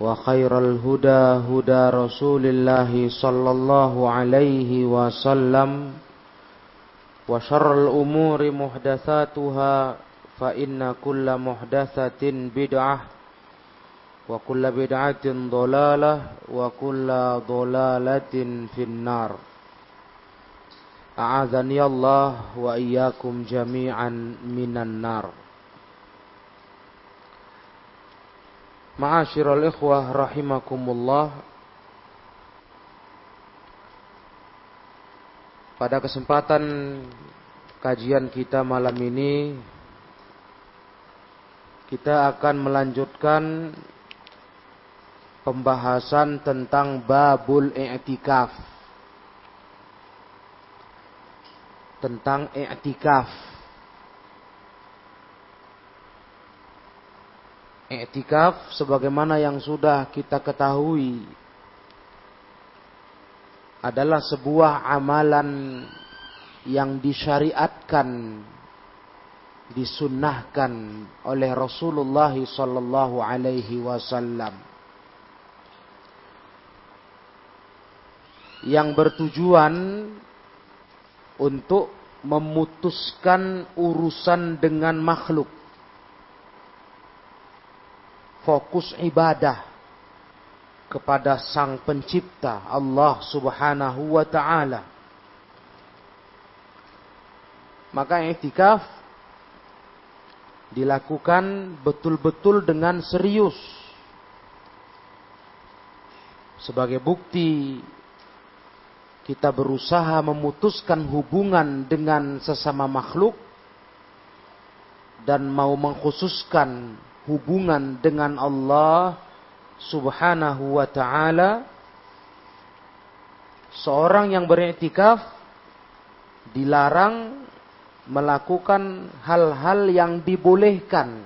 وخير الهدى هدى رسول الله صلى الله عليه وسلم وشر الأمور محدثاتها فإن كل محدثة بدعة وكل بدعة ضلالة وكل ضلالة في النار أعاذني الله وإياكم جميعا من النار Ma'asyiral ikhwah rahimakumullah. Pada kesempatan kajian kita malam ini Kita akan melanjutkan Pembahasan tentang babul i'tikaf. Tentang i'tikaf Iktikaf sebagaimana yang sudah kita ketahui adalah sebuah amalan yang disyariatkan disunnahkan oleh Rasulullah sallallahu alaihi wasallam. Yang bertujuan untuk memutuskan urusan dengan makhluk fokus ibadah kepada Sang Pencipta Allah Subhanahu wa taala. Maka i'tikaf dilakukan betul-betul dengan serius. Sebagai bukti kita berusaha memutuskan hubungan dengan sesama makhluk dan mau mengkhususkan hubungan dengan Allah Subhanahu wa taala seorang yang beriktikaf dilarang melakukan hal-hal yang dibolehkan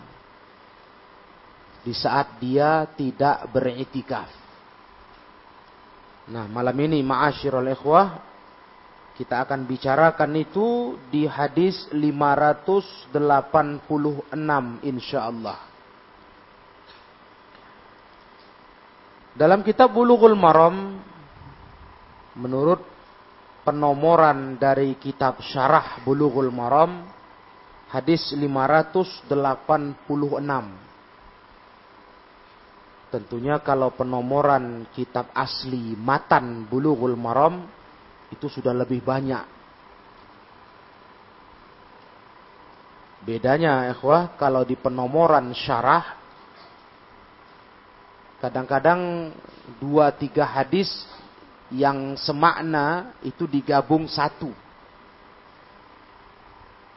di saat dia tidak beriktikaf. Nah, malam ini ma'asyiral ikhwah kita akan bicarakan itu di hadis 586 insyaallah. Dalam kitab Bulughul Maram menurut penomoran dari kitab Syarah Bulughul Maram hadis 586. Tentunya kalau penomoran kitab asli matan Bulughul Maram itu sudah lebih banyak. Bedanya ikhwah kalau di penomoran syarah Kadang-kadang dua tiga hadis yang semakna itu digabung satu.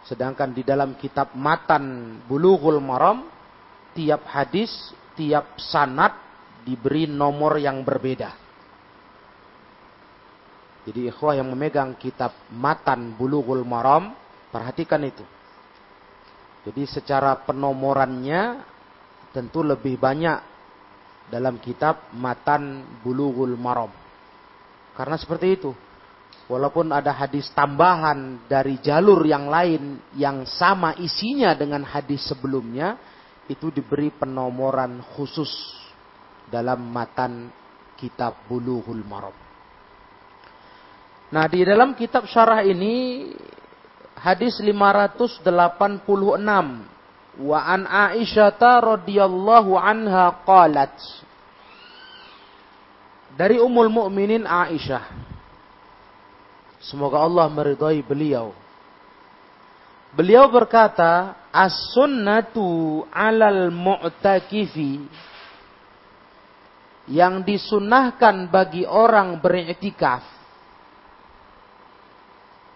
Sedangkan di dalam kitab Matan Bulughul Maram, tiap hadis, tiap sanat diberi nomor yang berbeda. Jadi ikhwah yang memegang kitab Matan Bulughul Maram, perhatikan itu. Jadi secara penomorannya tentu lebih banyak dalam kitab Matan Bulughul Maram. Karena seperti itu. Walaupun ada hadis tambahan dari jalur yang lain yang sama isinya dengan hadis sebelumnya, itu diberi penomoran khusus dalam matan kitab Bulughul Maram. Nah, di dalam kitab syarah ini hadis 586 wa an Aisyah radhiyallahu anha qalat dari Ummul Mukminin Aisyah Semoga Allah meridai beliau. Beliau berkata, As-sunnatu alal mu'takifi yang disunahkan bagi orang beriktikaf.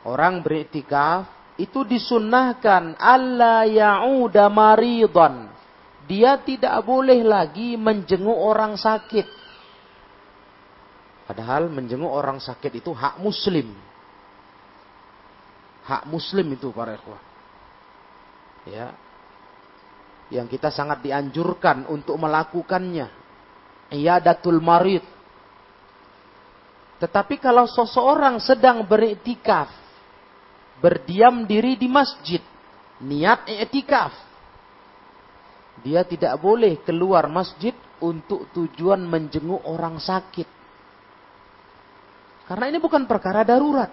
Orang beriktikaf itu disunahkan Allah ya'uda maridhan. Dia tidak boleh lagi menjenguk orang sakit. Padahal menjenguk orang sakit itu hak muslim. Hak muslim itu para ikhwah. Ya. Yang kita sangat dianjurkan untuk melakukannya. Iyadatul marid. Tetapi kalau seseorang sedang beriktikaf, berdiam diri di masjid, niat iktikaf, dia tidak boleh keluar masjid untuk tujuan menjenguk orang sakit. Karena ini bukan perkara darurat.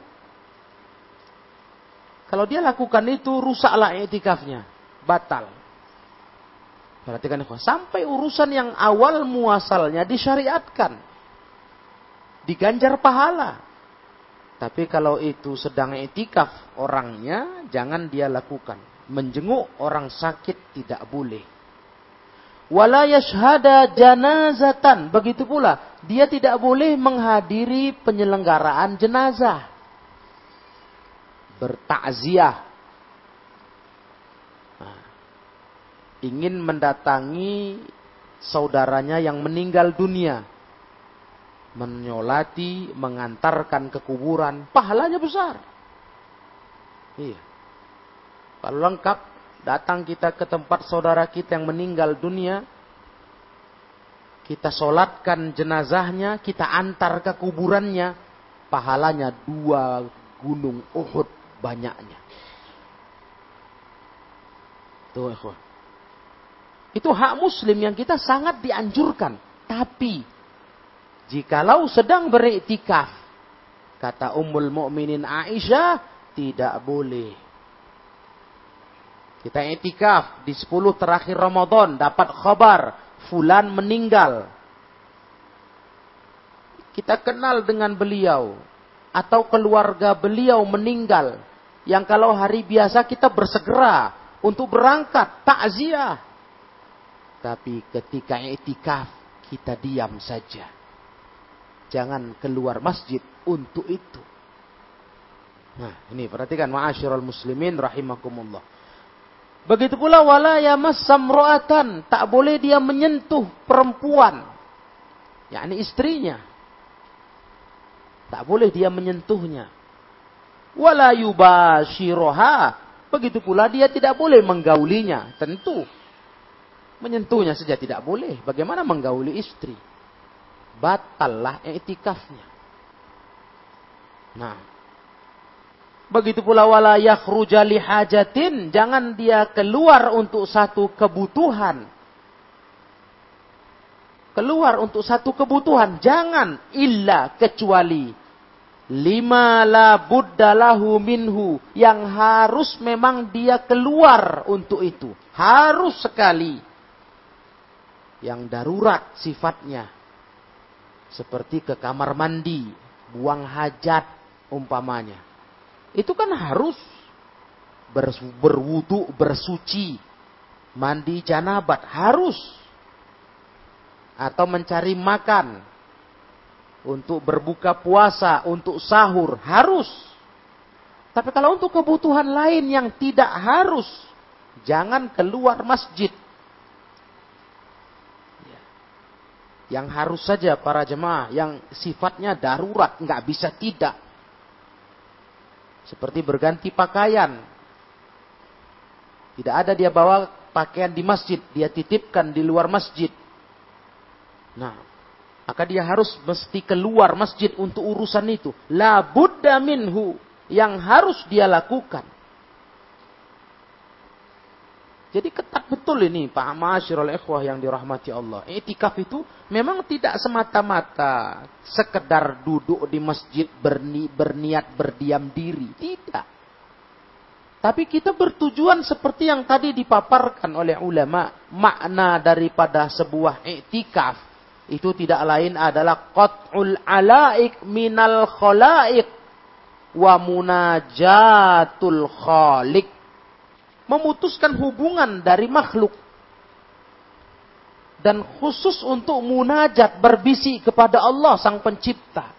Kalau dia lakukan itu rusaklah etikafnya, batal. Perhatikan sampai urusan yang awal muasalnya disyariatkan. Diganjar pahala. Tapi kalau itu sedang etikaf orangnya, jangan dia lakukan. Menjenguk orang sakit tidak boleh. Wala yashhada janazatan. Begitu pula, dia tidak boleh menghadiri penyelenggaraan jenazah bertakziah. Nah, ingin mendatangi saudaranya yang meninggal dunia. Menyolati, mengantarkan ke kuburan, pahalanya besar. Iya. Kalau lengkap, datang kita ke tempat saudara kita yang meninggal dunia, kita solatkan jenazahnya, kita antar ke kuburannya, pahalanya dua gunung Uhud banyaknya. Tuh. Itu hak muslim yang kita sangat dianjurkan. Tapi, jikalau sedang beriktikaf, kata Ummul Mukminin Aisyah, tidak boleh. Kita iktikaf di 10 terakhir Ramadan, dapat khabar, fulan meninggal. Kita kenal dengan beliau atau keluarga beliau meninggal yang kalau hari biasa kita bersegera untuk berangkat takziah. Tapi ketika etikaf kita diam saja. Jangan keluar masjid untuk itu. Nah, ini perhatikan ma'asyiral muslimin rahimakumullah. Begitu pula wala yamassam ro'atan, tak boleh dia menyentuh perempuan. yakni istrinya. Tak boleh dia menyentuhnya wala yubashiroha. Begitu pula dia tidak boleh menggaulinya. Tentu. Menyentuhnya saja tidak boleh. Bagaimana menggauli istri? Batallah etikafnya. Nah. Begitu pula wala yakhruja hajatin. Jangan dia keluar untuk satu kebutuhan. Keluar untuk satu kebutuhan. Jangan. Illa kecuali lima la buddalahu minhu yang harus memang dia keluar untuk itu harus sekali yang darurat sifatnya seperti ke kamar mandi buang hajat umpamanya itu kan harus berwudu bersuci mandi janabat harus atau mencari makan untuk berbuka puasa, untuk sahur harus. Tapi kalau untuk kebutuhan lain yang tidak harus, jangan keluar masjid. Ya. Yang harus saja para jemaah, yang sifatnya darurat, nggak bisa tidak. Seperti berganti pakaian. Tidak ada dia bawa pakaian di masjid, dia titipkan di luar masjid. Nah, maka dia harus mesti keluar masjid untuk urusan itu. La buddha minhu yang harus dia lakukan. Jadi ketat betul ini Pak Masyirul Ikhwah yang dirahmati Allah. Itikaf itu memang tidak semata-mata sekedar duduk di masjid berni, berniat berdiam diri. Tidak. Tapi kita bertujuan seperti yang tadi dipaparkan oleh ulama. Makna daripada sebuah iktikaf. Itu tidak lain adalah qat'ul alaik minal khalaik wa munajatul khalik memutuskan hubungan dari makhluk dan khusus untuk munajat berbisi kepada Allah sang pencipta.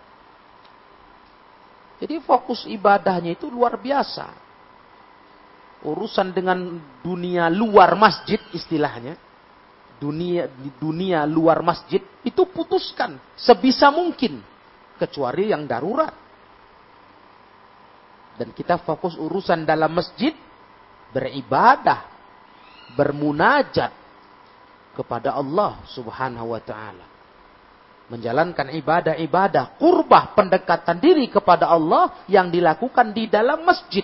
Jadi fokus ibadahnya itu luar biasa. Urusan dengan dunia luar masjid istilahnya. Dunia dunia luar masjid itu putuskan sebisa mungkin kecuali yang darurat. Dan kita fokus urusan dalam masjid, beribadah, bermunajat kepada Allah subhanahu wa ta'ala. Menjalankan ibadah-ibadah, kurbah pendekatan diri kepada Allah yang dilakukan di dalam masjid.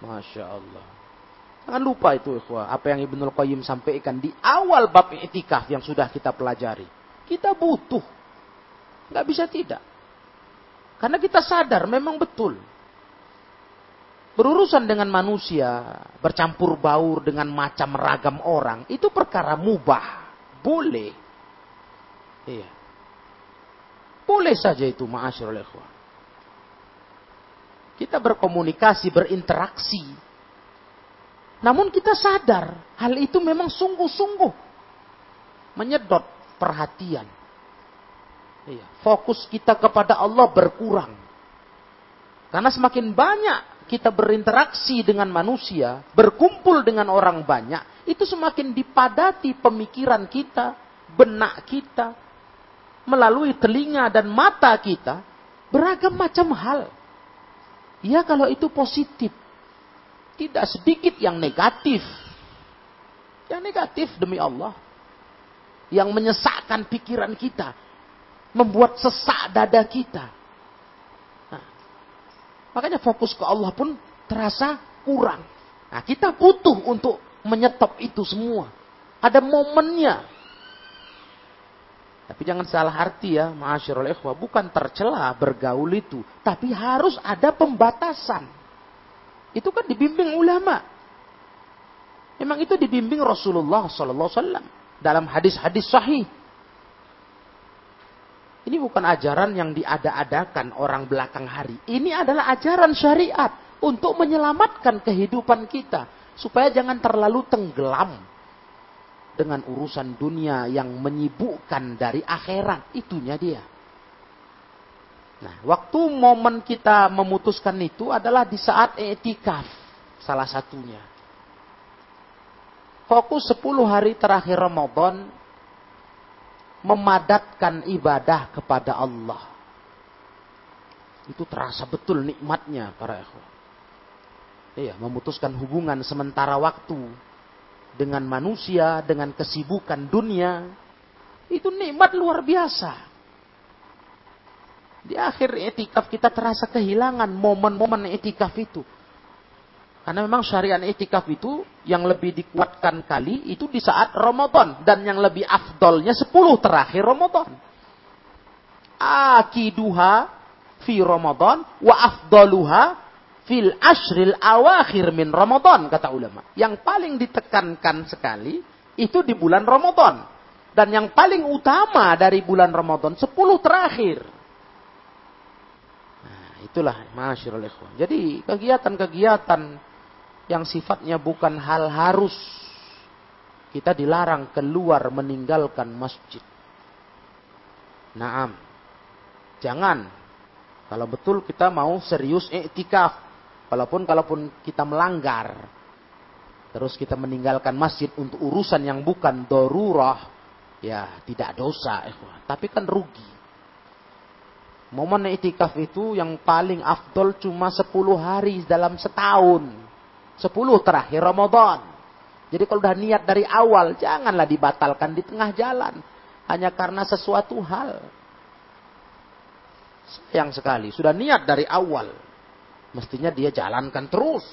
Masya Allah. Jangan lupa itu ikhwah, apa yang Ibnul Qayyim sampaikan di awal bab itikaf yang sudah kita pelajari. Kita butuh. Nggak bisa tidak. Karena kita sadar memang betul. Berurusan dengan manusia, bercampur baur dengan macam ragam orang, itu perkara mubah. Boleh. Iya. Boleh saja itu ma'asyurul ikhwah. Kita berkomunikasi, berinteraksi. Namun kita sadar, hal itu memang sungguh-sungguh menyedot perhatian. Iya. Fokus kita kepada Allah berkurang. Karena semakin banyak kita berinteraksi dengan manusia, berkumpul dengan orang banyak, itu semakin dipadati pemikiran kita, benak kita, melalui telinga dan mata kita, beragam macam hal. Ya kalau itu positif. Tidak sedikit yang negatif. Yang negatif demi Allah. Yang menyesakkan pikiran kita membuat sesak dada kita. Makanya fokus ke Allah pun terasa kurang. Nah, kita butuh untuk menyetop itu semua. Ada momennya. Tapi jangan salah arti ya, ma'asyirul ikhwah. Bukan tercela bergaul itu. Tapi harus ada pembatasan. Itu kan dibimbing ulama. Memang itu dibimbing Rasulullah Wasallam dalam hadis-hadis sahih. Ini bukan ajaran yang diada-adakan orang belakang hari. Ini adalah ajaran syariat untuk menyelamatkan kehidupan kita. Supaya jangan terlalu tenggelam dengan urusan dunia yang menyibukkan dari akhirat. Itunya dia. Nah, waktu momen kita memutuskan itu adalah di saat etikaf. Salah satunya. Fokus 10 hari terakhir Ramadan memadatkan ibadah kepada Allah. Itu terasa betul nikmatnya para ikhwan. Iya, memutuskan hubungan sementara waktu dengan manusia, dengan kesibukan dunia. Itu nikmat luar biasa. Di akhir etikaf kita terasa kehilangan momen-momen etikaf itu. Karena memang syariat itikaf itu yang lebih dikuatkan kali itu di saat Ramadan dan yang lebih afdolnya 10 terakhir Ramadan. Akiduha fi Ramadan wa afdaluha fil ashril awakhir min Ramadan kata ulama. Yang paling ditekankan sekali itu di bulan Ramadan dan yang paling utama dari bulan Ramadan 10 terakhir. Nah, itulah masyarul ikhwan. Jadi kegiatan-kegiatan yang sifatnya bukan hal harus. Kita dilarang keluar meninggalkan masjid. Naam. Jangan Kalau betul kita mau serius iktikaf. Walaupun kalaupun kita melanggar. Terus kita meninggalkan masjid untuk urusan yang bukan dorurah. Ya tidak dosa. Tapi kan rugi. Momen iktikaf itu yang paling afdol cuma 10 hari dalam setahun. 10 terakhir Ramadan. Jadi kalau udah niat dari awal, janganlah dibatalkan di tengah jalan. Hanya karena sesuatu hal. Sayang sekali, sudah niat dari awal. Mestinya dia jalankan terus.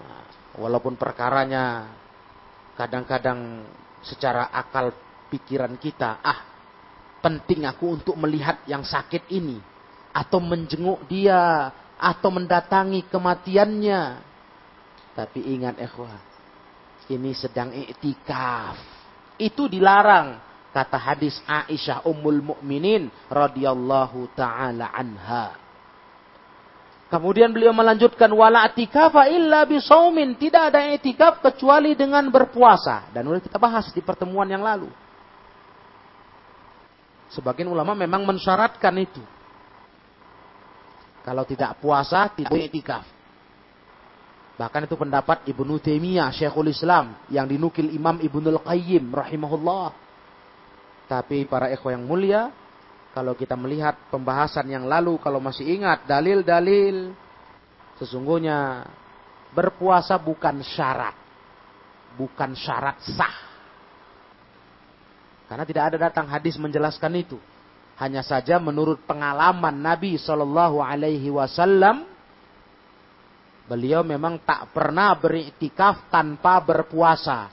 Nah, walaupun perkaranya kadang-kadang secara akal pikiran kita, ah penting aku untuk melihat yang sakit ini. Atau menjenguk dia, atau mendatangi kematiannya. Tapi ingat ikhwah, ini sedang iktikaf. Itu dilarang Kata hadis Aisyah Ummul Mukminin radhiyallahu taala anha. Kemudian beliau melanjutkan wala atikafa illa bisaumin. Tidak ada etikaf kecuali dengan berpuasa. Dan sudah kita bahas di pertemuan yang lalu. Sebagian ulama memang mensyaratkan itu. Kalau tidak puasa, tidak etikaf. Bahkan itu pendapat Ibnu Taimiyah, Syekhul Islam yang dinukil Imam Ibnul Qayyim rahimahullah. Tapi para ikhwah yang mulia, kalau kita melihat pembahasan yang lalu, kalau masih ingat dalil-dalil, sesungguhnya berpuasa bukan syarat. Bukan syarat sah. Karena tidak ada datang hadis menjelaskan itu. Hanya saja menurut pengalaman Nabi Shallallahu Alaihi Wasallam, beliau memang tak pernah beriktikaf tanpa berpuasa.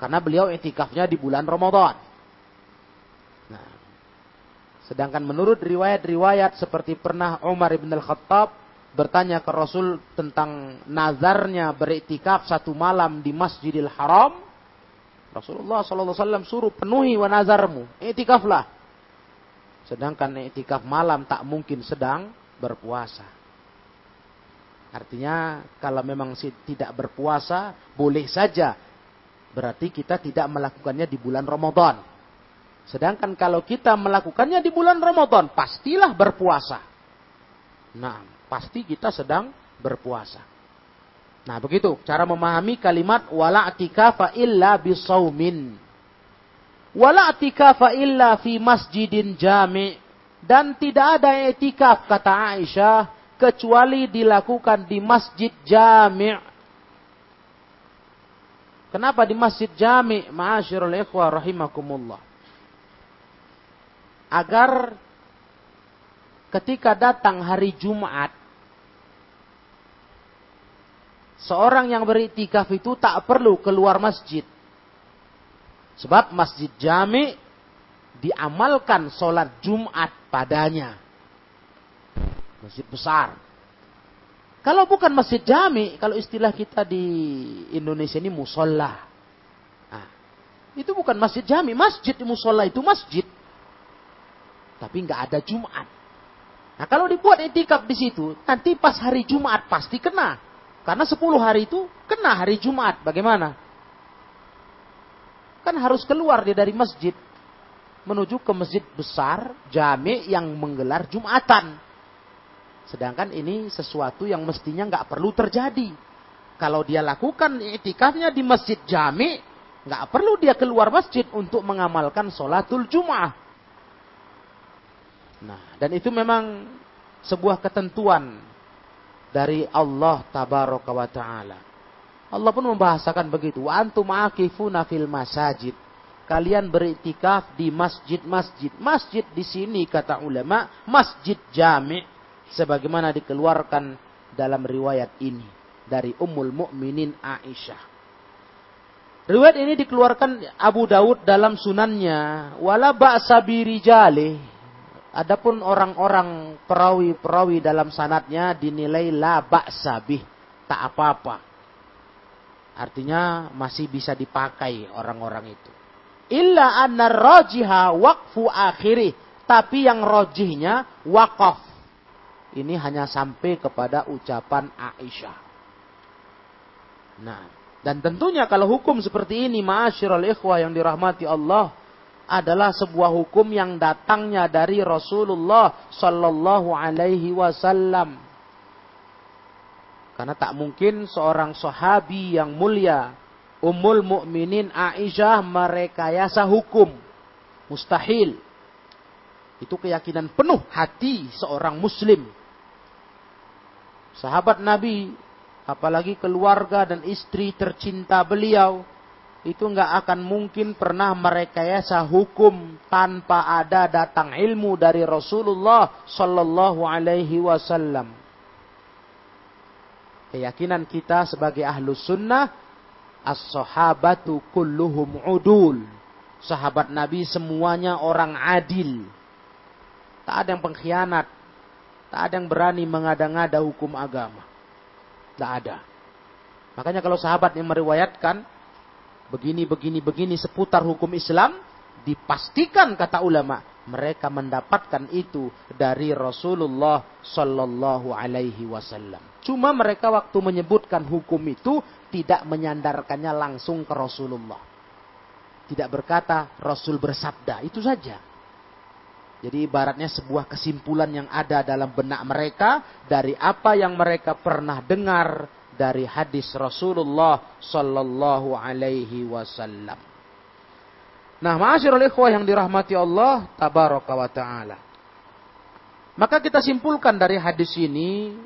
Karena beliau iktikafnya di bulan Ramadan. Sedangkan menurut riwayat-riwayat seperti pernah Umar ibn al-Khattab bertanya ke Rasul tentang nazarnya beriktikaf satu malam di Masjidil Haram. Rasulullah SAW suruh penuhi wa nazarmu. Iktikaflah. Sedangkan iktikaf malam tak mungkin sedang berpuasa. Artinya kalau memang tidak berpuasa boleh saja. Berarti kita tidak melakukannya di bulan Ramadan. Sedangkan kalau kita melakukannya di bulan Ramadan, pastilah berpuasa. Nah, pasti kita sedang berpuasa. Nah, begitu cara memahami kalimat wala atikafa illa bisaumin. Wala atikafa illa fi masjidin jami' dan tidak ada etikaf kata Aisyah kecuali dilakukan di masjid jami'. Kenapa di masjid jami'? Ma'asyiral ikhwah rahimakumullah agar ketika datang hari Jumat seorang yang beriktikaf itu tak perlu keluar masjid. Sebab masjid jami diamalkan sholat Jumat padanya. Masjid besar. Kalau bukan masjid jami, kalau istilah kita di Indonesia ini musola. Nah, itu bukan masjid jami, masjid di musola itu masjid. Tapi nggak ada Jumat. Nah kalau dibuat etikaf di situ, nanti pas hari Jumat pasti kena. Karena 10 hari itu kena hari Jumat. Bagaimana? Kan harus keluar dia dari masjid. Menuju ke masjid besar, jami yang menggelar Jumatan. Sedangkan ini sesuatu yang mestinya nggak perlu terjadi. Kalau dia lakukan etikafnya di masjid jami, nggak perlu dia keluar masjid untuk mengamalkan sholatul Jum'ah. Nah, dan itu memang sebuah ketentuan dari Allah tabaraka wa taala. Allah pun membahasakan begitu. Wa antum akifuna fil masajid. Kalian beriktikaf di masjid-masjid. Masjid di sini kata ulama, masjid jami' sebagaimana dikeluarkan dalam riwayat ini dari Ummul Mukminin Aisyah. Riwayat ini dikeluarkan Abu Daud dalam sunannya. Wala ba'sa birijali. Adapun orang-orang perawi-perawi dalam sanatnya dinilai la ba'sabih, tak apa-apa. Artinya masih bisa dipakai orang-orang itu. Illa anna rajiha waqfu akhiri. Tapi yang rojihnya wakaf. Ini hanya sampai kepada ucapan Aisyah. Nah, dan tentunya kalau hukum seperti ini, ma'asyiral ikhwah yang dirahmati Allah, adalah sebuah hukum yang datangnya dari Rasulullah Sallallahu Alaihi Wasallam. Karena tak mungkin seorang sahabi yang mulia, Ummul Mukminin Aisyah merekayasa hukum. Mustahil. Itu keyakinan penuh hati seorang muslim. Sahabat Nabi, apalagi keluarga dan istri tercinta beliau, itu nggak akan mungkin pernah merekayasa hukum tanpa ada datang ilmu dari Rasulullah Sallallahu Alaihi Wasallam. Keyakinan kita sebagai ahlu sunnah, as-sahabatu kulluhum udul. Sahabat Nabi semuanya orang adil. Tak ada yang pengkhianat. Tak ada yang berani mengada-ngada hukum agama. Tak ada. Makanya kalau sahabat yang meriwayatkan, begini, begini, begini seputar hukum Islam, dipastikan kata ulama, mereka mendapatkan itu dari Rasulullah Sallallahu Alaihi Wasallam. Cuma mereka waktu menyebutkan hukum itu tidak menyandarkannya langsung ke Rasulullah. Tidak berkata Rasul bersabda, itu saja. Jadi ibaratnya sebuah kesimpulan yang ada dalam benak mereka dari apa yang mereka pernah dengar dari hadis Rasulullah sallallahu alaihi wasallam. Nah, ma'asyiral ikhwah yang dirahmati Allah tabaraka wa taala. Maka kita simpulkan dari hadis ini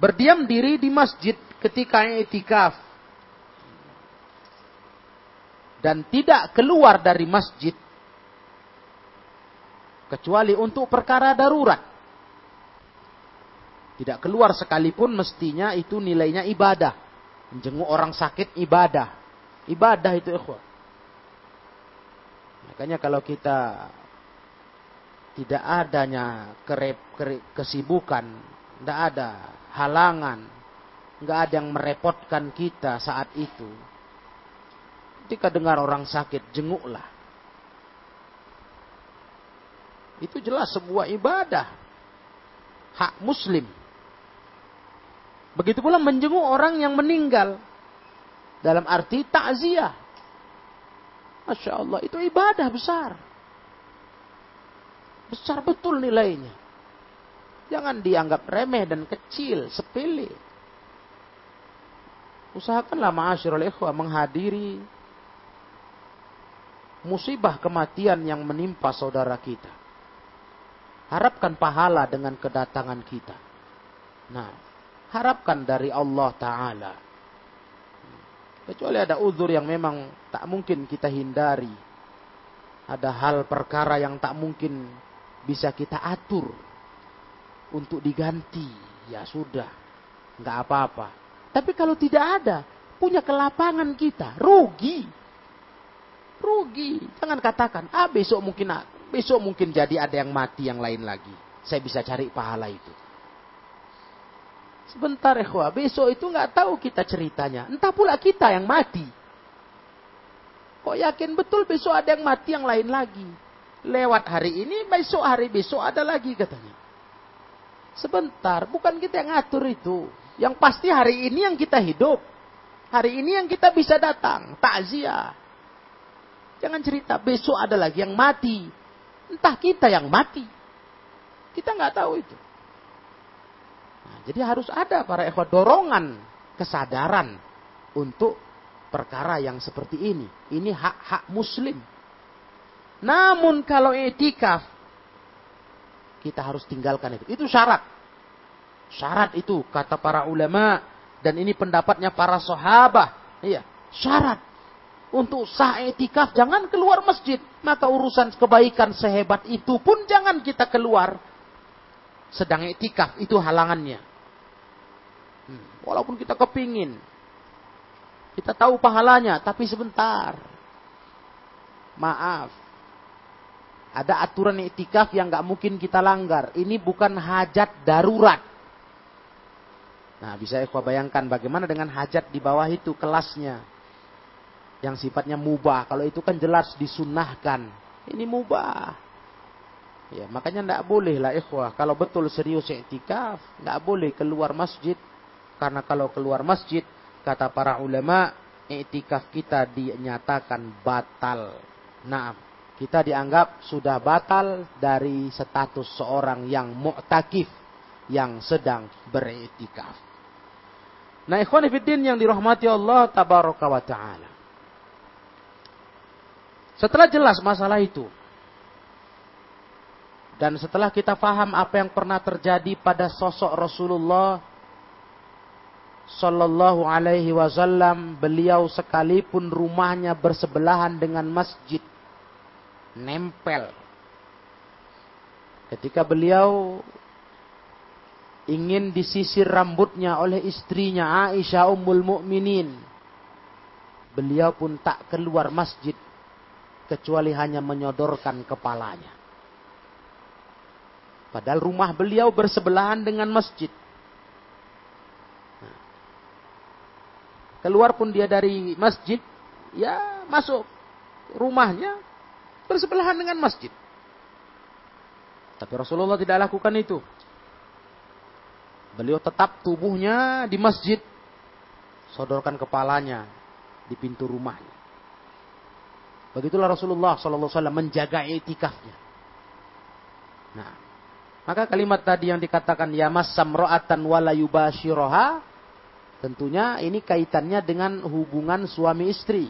berdiam diri di masjid ketika itikaf dan tidak keluar dari masjid kecuali untuk perkara darurat tidak keluar sekalipun mestinya itu nilainya ibadah. Menjenguk orang sakit ibadah. Ibadah itu ikhwah. Makanya kalau kita tidak adanya kerep, kerep, kesibukan, tidak ada halangan, nggak ada yang merepotkan kita saat itu. Ketika dengar orang sakit, jenguklah. Itu jelas sebuah ibadah. Hak muslim. Begitu pula menjenguk orang yang meninggal. Dalam arti takziah. Masya Allah, itu ibadah besar. Besar betul nilainya. Jangan dianggap remeh dan kecil, sepele. Usahakanlah ma'asyirul ikhwah menghadiri musibah kematian yang menimpa saudara kita. Harapkan pahala dengan kedatangan kita. Nah, harapkan dari Allah Ta'ala. Kecuali ada uzur yang memang tak mungkin kita hindari. Ada hal perkara yang tak mungkin bisa kita atur untuk diganti. Ya sudah, nggak apa-apa. Tapi kalau tidak ada, punya kelapangan kita, rugi. Rugi. Jangan katakan, ah besok mungkin besok mungkin jadi ada yang mati yang lain lagi. Saya bisa cari pahala itu. Sebentar ikhwah, besok itu nggak tahu kita ceritanya. Entah pula kita yang mati. Kok yakin betul besok ada yang mati yang lain lagi. Lewat hari ini, besok hari besok ada lagi katanya. Sebentar, bukan kita yang ngatur itu. Yang pasti hari ini yang kita hidup. Hari ini yang kita bisa datang. Takziah. Jangan cerita besok ada lagi yang mati. Entah kita yang mati. Kita nggak tahu itu. Jadi harus ada para ikhwat dorongan kesadaran untuk perkara yang seperti ini. Ini hak-hak muslim. Namun kalau etikaf, kita harus tinggalkan itu. Itu syarat. Syarat itu kata para ulama dan ini pendapatnya para sahabat. Iya, syarat. Untuk sah etikaf jangan keluar masjid. Maka urusan kebaikan sehebat itu pun jangan kita keluar. Sedang etikaf itu halangannya. Walaupun kita kepingin. Kita tahu pahalanya, tapi sebentar. Maaf. Ada aturan itikaf yang gak mungkin kita langgar. Ini bukan hajat darurat. Nah, bisa saya bayangkan bagaimana dengan hajat di bawah itu kelasnya. Yang sifatnya mubah. Kalau itu kan jelas disunahkan. Ini mubah. Ya, makanya tidak boleh lah ikhwah. Kalau betul serius iktikaf, nggak boleh keluar masjid karena kalau keluar masjid, kata para ulama, iktikaf kita dinyatakan batal. Nah, kita dianggap sudah batal dari status seorang yang mu'takif yang sedang beriktikaf. Nah, ikhwan yang dirahmati Allah tabaraka wa taala. Setelah jelas masalah itu, dan setelah kita faham apa yang pernah terjadi pada sosok Rasulullah Sallallahu alaihi wasallam, beliau sekalipun rumahnya bersebelahan dengan masjid, nempel. Ketika beliau ingin disisir rambutnya oleh istrinya Aisyah Ummul Mukminin, beliau pun tak keluar masjid kecuali hanya menyodorkan kepalanya. Padahal rumah beliau bersebelahan dengan masjid. keluar pun dia dari masjid, ya masuk rumahnya bersebelahan dengan masjid. Tapi Rasulullah tidak lakukan itu. Beliau tetap tubuhnya di masjid, sodorkan kepalanya di pintu rumahnya. Begitulah Rasulullah SAW menjaga etikafnya. Nah, maka kalimat tadi yang dikatakan ya masam ro'atan wala tentunya ini kaitannya dengan hubungan suami istri.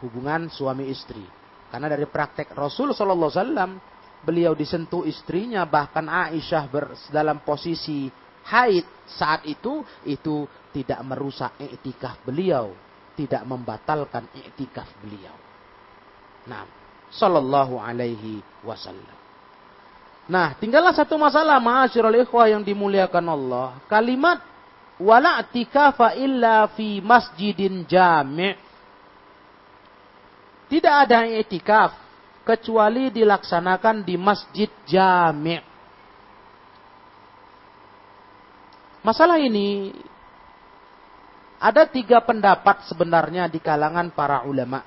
Hubungan suami istri. Karena dari praktek Rasul Wasallam beliau disentuh istrinya bahkan Aisyah ber, dalam posisi haid saat itu itu tidak merusak etikaf beliau, tidak membatalkan etikaf beliau. Nah, Sallallahu Alaihi Wasallam. Nah, tinggallah satu masalah ma'asyiral ikhwah yang dimuliakan Allah. Kalimat wala tikafa illa fi masjidin jami' Tidak ada i'tikaf kecuali dilaksanakan di masjid jami'. Masalah ini ada tiga pendapat sebenarnya di kalangan para ulama.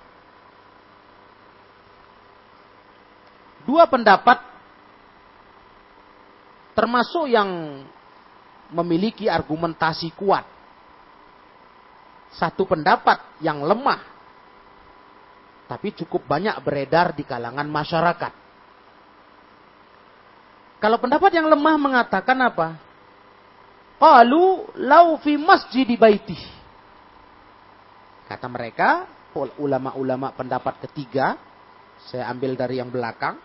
Dua pendapat termasuk yang memiliki argumentasi kuat. Satu pendapat yang lemah, tapi cukup banyak beredar di kalangan masyarakat. Kalau pendapat yang lemah mengatakan apa? Qalu lau fi masjid baiti. Kata mereka, ulama-ulama pendapat ketiga, saya ambil dari yang belakang,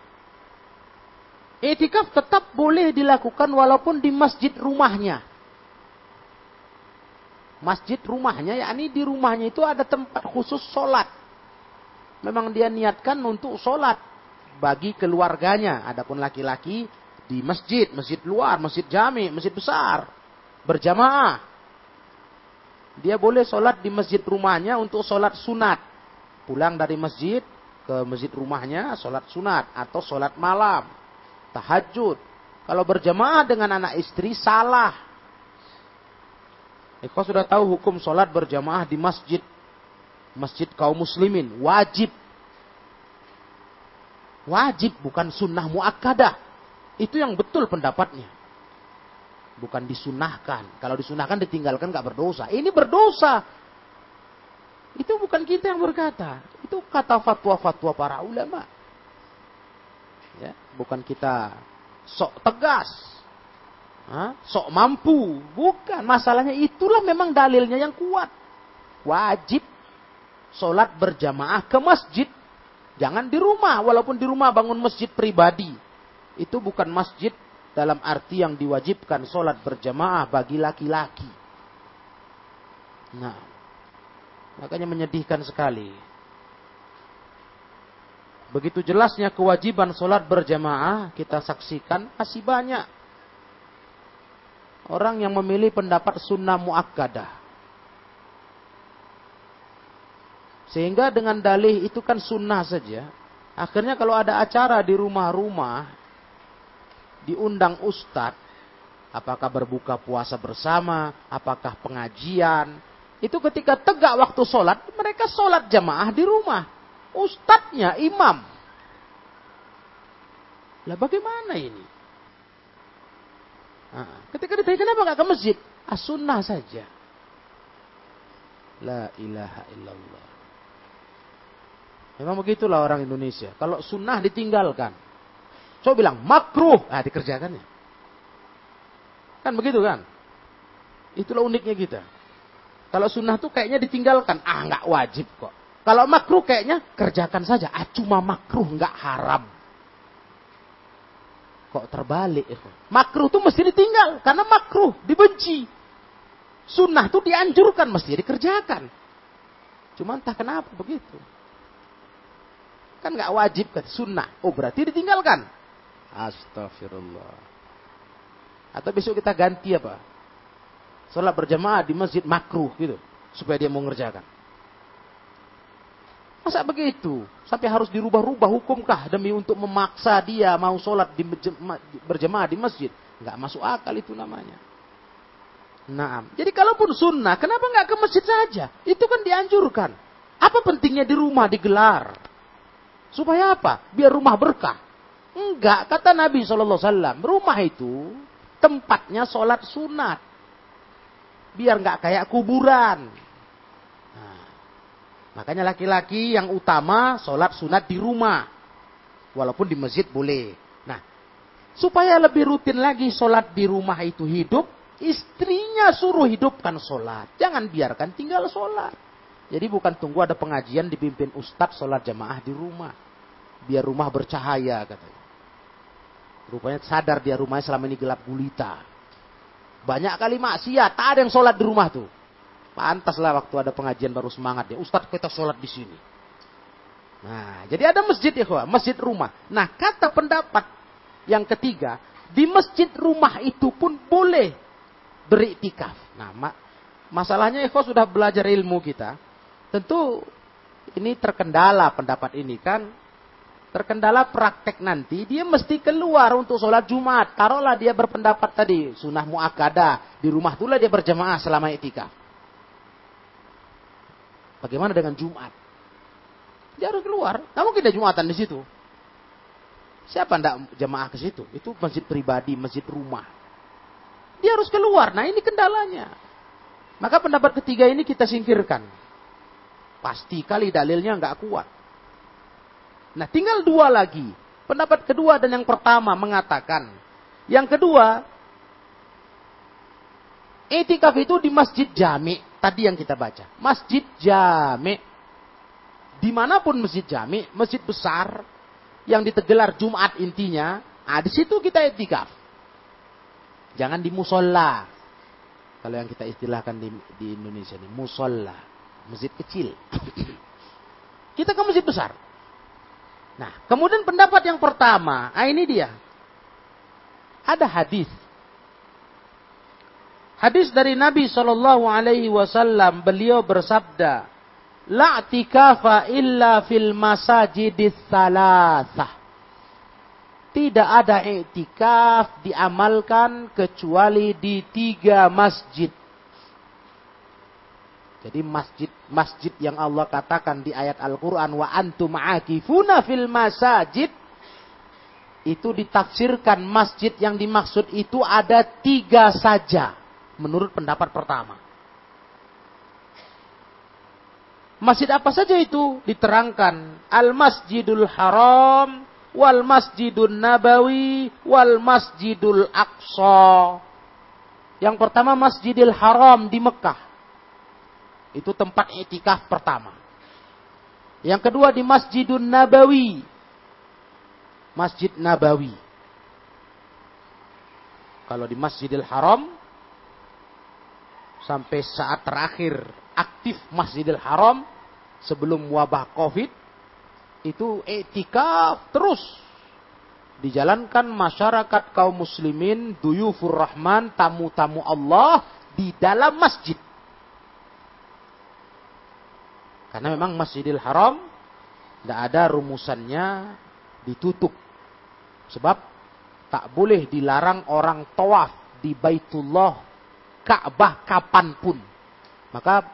Etikaf tetap boleh dilakukan walaupun di masjid rumahnya. Masjid rumahnya, yakni di rumahnya itu ada tempat khusus sholat. Memang dia niatkan untuk sholat bagi keluarganya. Adapun laki-laki di masjid, masjid luar, masjid jami, masjid besar, berjamaah. Dia boleh sholat di masjid rumahnya untuk sholat sunat. Pulang dari masjid ke masjid rumahnya, sholat sunat atau sholat malam tahajud. Kalau berjamaah dengan anak istri salah. Eko sudah tahu hukum sholat berjamaah di masjid. Masjid kaum muslimin. Wajib. Wajib bukan sunnah muakkadah. Itu yang betul pendapatnya. Bukan disunahkan. Kalau disunahkan ditinggalkan gak berdosa. Ini berdosa. Itu bukan kita yang berkata. Itu kata fatwa-fatwa para ulama. Ya, bukan kita sok tegas, ha? sok mampu, bukan. Masalahnya itulah memang dalilnya yang kuat. Wajib sholat berjamaah ke masjid. Jangan di rumah, walaupun di rumah bangun masjid pribadi. Itu bukan masjid dalam arti yang diwajibkan sholat berjamaah bagi laki-laki. Nah, makanya menyedihkan sekali. Begitu jelasnya kewajiban sholat berjamaah kita saksikan masih banyak orang yang memilih pendapat sunnah muakkadah. Sehingga dengan dalih itu kan sunnah saja. Akhirnya kalau ada acara di rumah-rumah, diundang ustadz, apakah berbuka puasa bersama, apakah pengajian, itu ketika tegak waktu sholat, mereka sholat jamaah di rumah ustadznya imam. Lah bagaimana ini? Nah, ketika ditanya kenapa nggak ke masjid? As-sunnah saja. La ilaha illallah. Memang begitulah orang Indonesia. Kalau sunnah ditinggalkan. So bilang makruh. Ah dikerjakannya. Kan begitu kan? Itulah uniknya kita. Kalau sunnah tuh kayaknya ditinggalkan. Ah nggak wajib kok. Kalau makruh kayaknya kerjakan saja. Ah cuma makruh nggak haram. Kok terbalik. Makruh tuh mesti ditinggal. Karena makruh. Dibenci. Sunnah tuh dianjurkan. Mesti dikerjakan. Cuma entah kenapa begitu. Kan nggak wajib kan sunnah. Oh berarti ditinggalkan. Astagfirullah. Atau besok kita ganti apa? Sholat berjamaah di masjid makruh gitu. Supaya dia mau ngerjakan. Masa begitu? Sampai harus dirubah-rubah hukumkah demi untuk memaksa dia mau sholat di berjamaah di masjid? Nggak masuk akal itu namanya. Nah, jadi kalaupun sunnah, kenapa nggak ke masjid saja? Itu kan dianjurkan. Apa pentingnya di rumah digelar? Supaya apa? Biar rumah berkah. Enggak, kata Nabi SAW. Rumah itu tempatnya sholat sunat. Biar nggak kayak kuburan. Nah, makanya laki-laki yang utama sholat sunat di rumah. Walaupun di masjid boleh. Nah, supaya lebih rutin lagi sholat di rumah itu hidup, istrinya suruh hidupkan sholat. Jangan biarkan tinggal sholat. Jadi bukan tunggu ada pengajian dipimpin ustadz sholat jamaah di rumah. Biar rumah bercahaya katanya. Rupanya sadar dia rumahnya selama ini gelap gulita. Banyak kali maksiat, tak ada yang sholat di rumah tuh. Pantaslah waktu ada pengajian baru semangat ya. Ustadz kita sholat di sini. Nah, jadi ada masjid ya, masjid rumah. Nah, kata pendapat yang ketiga, di masjid rumah itu pun boleh beriktikaf. Nah, ma masalahnya Eko sudah belajar ilmu kita. Tentu ini terkendala pendapat ini kan. Terkendala praktek nanti, dia mesti keluar untuk sholat Jumat. Taruhlah dia berpendapat tadi, sunnah mu'akada. Di rumah itulah dia berjamaah selama etika. Bagaimana dengan Jumat? Dia harus keluar. Namun kita Jumatan di situ. Siapa ndak jamaah ke situ? Itu masjid pribadi, masjid rumah. Dia harus keluar. Nah ini kendalanya. Maka pendapat ketiga ini kita singkirkan. Pasti kali dalilnya nggak kuat. Nah tinggal dua lagi. Pendapat kedua dan yang pertama mengatakan. Yang kedua, etikaf itu di masjid jami. Tadi yang kita baca. Masjid jami. Di mana pun masjid jami, masjid besar, yang ditegelar Jumat intinya, ah di situ kita etikaf. Jangan di musola. Kalau yang kita istilahkan di, di Indonesia ini, musola. Masjid kecil. kita ke masjid besar. Nah, kemudian pendapat yang pertama, ah ini dia. Ada hadis. Hadis dari Nabi Shallallahu Alaihi Wasallam, beliau bersabda, "La tikafa illa fil masajidis salasah." tidak ada iktikaf diamalkan kecuali di tiga masjid. Jadi masjid-masjid yang Allah katakan di ayat Al-Quran wa antum akifuna fil masajid itu ditafsirkan masjid yang dimaksud itu ada tiga saja menurut pendapat pertama. Masjid apa saja itu diterangkan Al-Masjidul Haram wal Masjidun Nabawi wal Masjidul Aqsa. Yang pertama Masjidil Haram di Mekah. Itu tempat itikaf pertama. Yang kedua di Masjidun Nabawi. Masjid Nabawi. Kalau di Masjidil Haram sampai saat terakhir aktif Masjidil Haram sebelum wabah Covid itu etikaf terus dijalankan masyarakat kaum muslimin duyufur rahman tamu-tamu Allah di dalam masjid karena memang Masjidil Haram tidak ada rumusannya ditutup sebab tak boleh dilarang orang tawaf di Baitullah Ka'bah kapan pun maka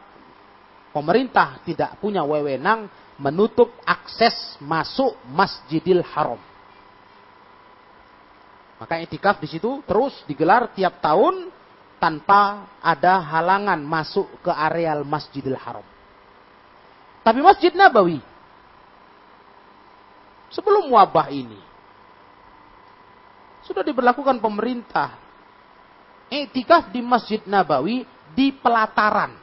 pemerintah tidak punya wewenang menutup akses masuk Masjidil Haram. Maka itikaf di situ terus digelar tiap tahun tanpa ada halangan masuk ke areal Masjidil Haram. Tapi Masjid Nabawi sebelum wabah ini sudah diberlakukan pemerintah etikaf di Masjid Nabawi di pelataran.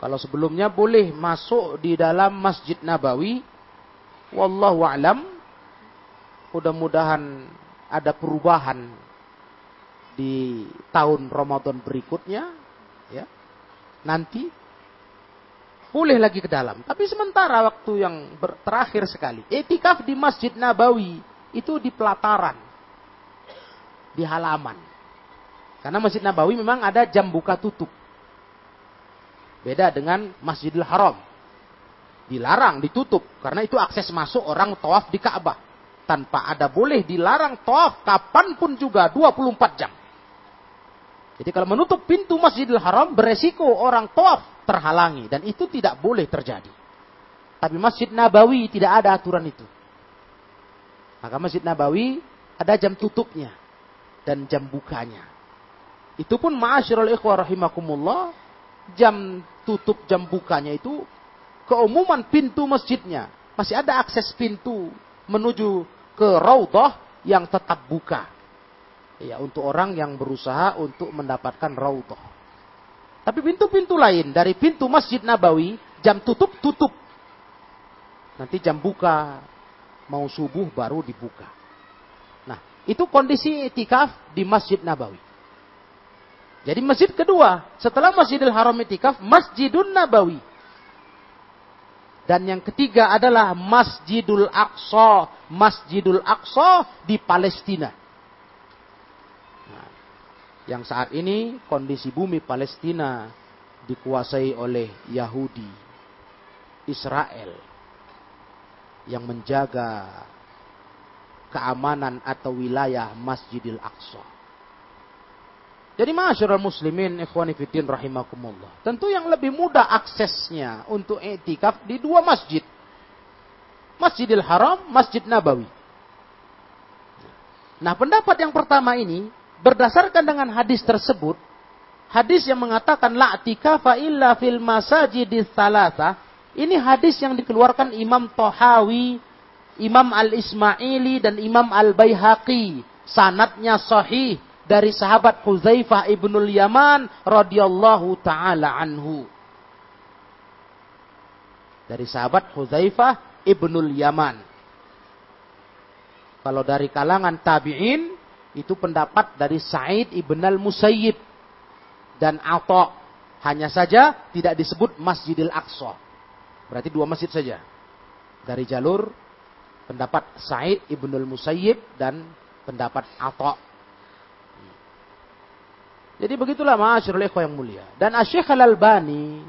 Kalau sebelumnya boleh masuk di dalam Masjid Nabawi, wallahu alam, mudah-mudahan ada perubahan di tahun Ramadan berikutnya, ya. Nanti boleh lagi ke dalam. Tapi sementara waktu yang terakhir sekali, etikaf di Masjid Nabawi itu di pelataran, di halaman. Karena Masjid Nabawi memang ada jam buka tutup. Beda dengan Masjidil Haram. Dilarang, ditutup. Karena itu akses masuk orang tawaf di Ka'bah tanpa ada boleh dilarang tawaf kapan pun juga 24 jam. Jadi kalau menutup pintu Masjidil Haram beresiko orang tawaf terhalangi dan itu tidak boleh terjadi. Tapi Masjid Nabawi tidak ada aturan itu. Maka Masjid Nabawi ada jam tutupnya dan jam bukanya. Itu pun ma'asyiral ikhwah rahimakumullah, jam tutup jam bukanya itu keumuman pintu masjidnya. Masih ada akses pintu menuju ke raudhah yang tetap buka. Ya, untuk orang yang berusaha untuk mendapatkan raudhah. Tapi pintu-pintu lain dari pintu Masjid Nabawi, jam tutup tutup. Nanti jam buka mau subuh baru dibuka. Nah, itu kondisi itikaf di Masjid Nabawi. Jadi masjid kedua, setelah Masjidil Haram itikaf, Masjidun Nabawi. Dan yang ketiga adalah Masjidul Aqsa. Masjidul Aqsa di Palestina. Yang saat ini kondisi bumi Palestina dikuasai oleh Yahudi. Israel. Yang menjaga keamanan atau wilayah Masjidil Aqsa. Jadi masyarakat muslimin ikhwani fiddin rahimakumullah. Tentu yang lebih mudah aksesnya untuk etikaf di dua masjid. Masjidil Haram, Masjid Nabawi. Nah pendapat yang pertama ini berdasarkan dengan hadis tersebut. Hadis yang mengatakan la tikafa illa fil masajidis salasa. Ini hadis yang dikeluarkan Imam Tohawi, Imam Al-Ismaili dan Imam Al-Baihaqi. Sanatnya sahih dari sahabat Huzaifah ibnul Yaman radhiyallahu taala anhu. Dari sahabat Huzaifah ibnul Yaman. Kalau dari kalangan tabi'in itu pendapat dari Sa'id ibn al-Musayyib dan Atha. Hanya saja tidak disebut Masjidil Aqsa. Berarti dua masjid saja. Dari jalur pendapat Sa'id ibn al-Musayyib dan pendapat Atha jadi begitulah ma'asyirul ikhwah yang mulia. Dan Asyikh Al-Albani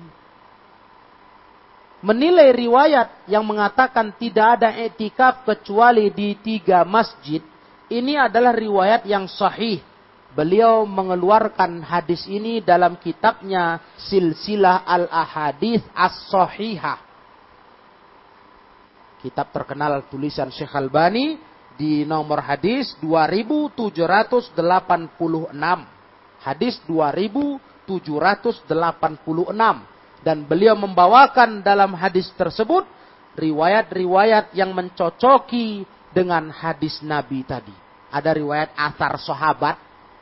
menilai riwayat yang mengatakan tidak ada etikaf kecuali di tiga masjid. Ini adalah riwayat yang sahih. Beliau mengeluarkan hadis ini dalam kitabnya Silsilah Al-Ahadith As-Sahihah. Kitab terkenal tulisan Syekh Albani di nomor hadis 2786 hadis 2786 dan beliau membawakan dalam hadis tersebut riwayat-riwayat yang mencocoki dengan hadis Nabi tadi. Ada riwayat asar sahabat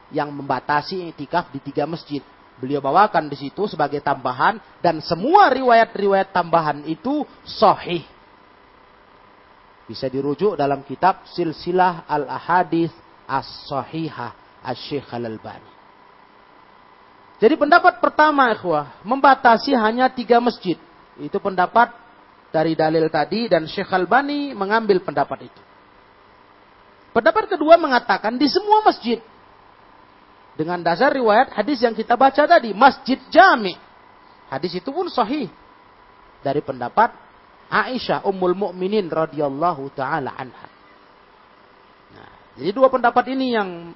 yang membatasi itikaf di tiga masjid. Beliau bawakan di situ sebagai tambahan dan semua riwayat-riwayat tambahan itu sahih. Bisa dirujuk dalam kitab Silsilah Al-Ahadith As-Sahihah Asy-Syaikh Al-Albani. Jadi pendapat pertama ikhwah, membatasi hanya tiga masjid. Itu pendapat dari dalil tadi dan Syekh Albani mengambil pendapat itu. Pendapat kedua mengatakan di semua masjid. Dengan dasar riwayat hadis yang kita baca tadi, Masjid Jami. Hadis itu pun sahih. Dari pendapat Aisyah Ummul Mukminin radhiyallahu taala anha. Nah, jadi dua pendapat ini yang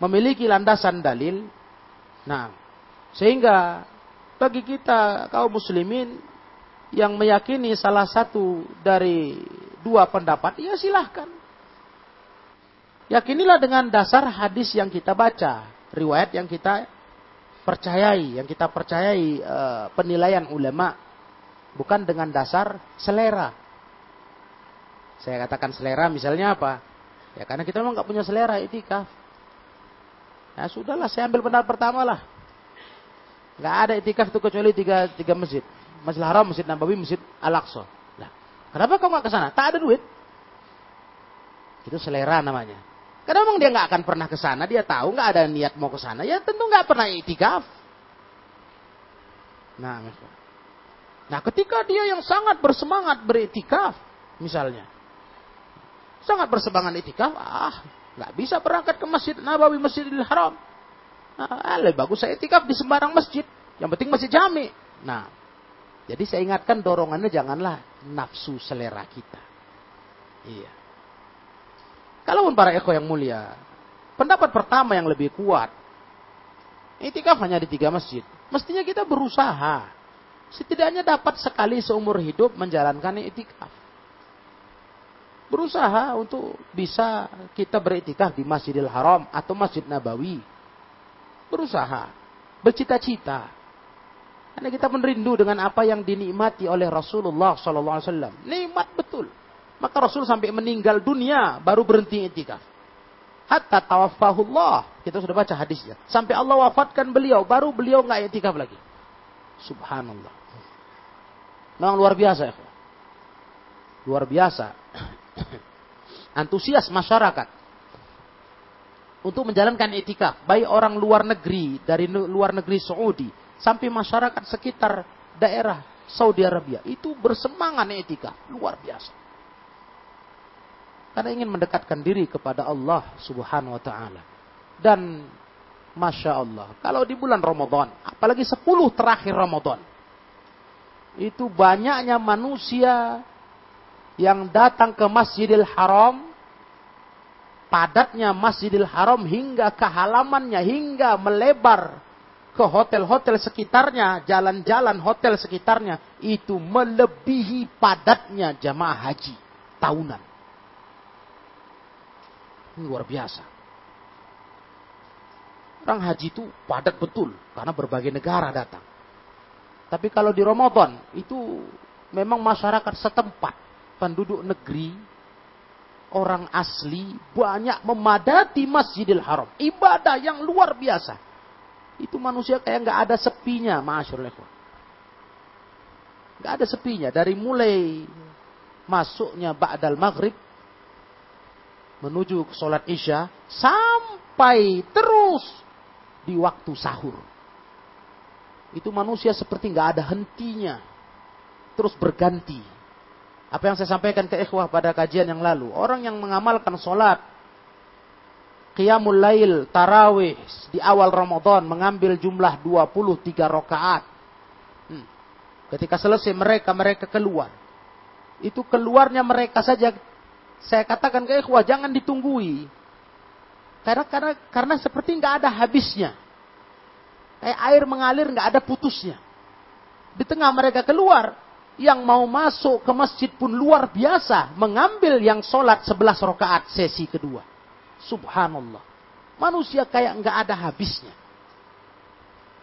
memiliki landasan dalil. Nah, sehingga bagi kita kaum muslimin yang meyakini salah satu dari dua pendapat, ya silahkan. Yakinilah dengan dasar hadis yang kita baca, riwayat yang kita percayai, yang kita percayai e, penilaian ulama, bukan dengan dasar selera. Saya katakan selera misalnya apa? Ya karena kita memang nggak punya selera itikaf. Ya sudahlah, saya ambil benar pertama lah. Nggak ada itikaf itu kecuali tiga, tiga masjid. Masjid Haram, Masjid Nabawi, Masjid Al-Aqsa. Nah, kenapa kau nggak ke sana? Tak ada duit. Itu selera namanya. Karena memang dia nggak akan pernah ke sana, dia tahu nggak ada niat mau ke sana, ya tentu nggak pernah itikaf. Nah, nah ketika dia yang sangat bersemangat beritikaf, misalnya, sangat bersemangat itikaf, ah nggak bisa berangkat ke masjid Nabawi, Masjidil Haram. Nah, lebih bagus saya itikaf di sembarang masjid, yang penting masjid jami. Nah, jadi saya ingatkan dorongannya janganlah nafsu selera kita. Iya. Kalaupun para eko yang mulia, pendapat pertama yang lebih kuat, itikaf hanya di tiga masjid. Mestinya kita berusaha, setidaknya dapat sekali seumur hidup menjalankan itikaf. Berusaha untuk bisa kita beritikaf di Masjidil Haram atau Masjid Nabawi. Berusaha, bercita-cita. Karena kita merindu dengan apa yang dinikmati oleh Rasulullah SAW. Nikmat betul. Maka Rasul sampai meninggal dunia baru berhenti itikaf. Hatta tawaffahullah. Kita sudah baca hadisnya. Sampai Allah wafatkan beliau, baru beliau nggak itikaf lagi. Subhanallah. Memang luar biasa ya. Luar biasa. Antusias masyarakat untuk menjalankan itikaf. Baik orang luar negeri, dari luar negeri Saudi, sampai masyarakat sekitar daerah Saudi Arabia. Itu bersemangat itikaf. Luar biasa. Karena ingin mendekatkan diri kepada Allah subhanahu wa ta'ala. Dan Masya Allah. Kalau di bulan Ramadan. Apalagi 10 terakhir Ramadan. Itu banyaknya manusia yang datang ke Masjidil Haram. Padatnya Masjidil Haram hingga ke halamannya. Hingga melebar ke hotel-hotel sekitarnya. Jalan-jalan hotel sekitarnya. Itu melebihi padatnya jamaah haji tahunan. Ini luar biasa. Orang haji itu padat betul karena berbagai negara datang. Tapi kalau di Ramadan itu memang masyarakat setempat, penduduk negeri, orang asli banyak memadati Masjidil Haram. Ibadah yang luar biasa. Itu manusia kayak nggak ada sepinya, masyaallah. Nggak ada sepinya dari mulai masuknya Ba'dal Maghrib menuju ke sholat isya sampai terus di waktu sahur. Itu manusia seperti nggak ada hentinya. Terus berganti. Apa yang saya sampaikan ke ikhwah pada kajian yang lalu. Orang yang mengamalkan sholat. Qiyamul lail, tarawih di awal Ramadan mengambil jumlah 23 rakaat. Hmm. Ketika selesai mereka, mereka keluar. Itu keluarnya mereka saja saya katakan ke ikhwah jangan ditunggui. Karena karena karena seperti nggak ada habisnya. Kayak air mengalir nggak ada putusnya. Di tengah mereka keluar, yang mau masuk ke masjid pun luar biasa mengambil yang sholat sebelas rakaat sesi kedua. Subhanallah. Manusia kayak nggak ada habisnya.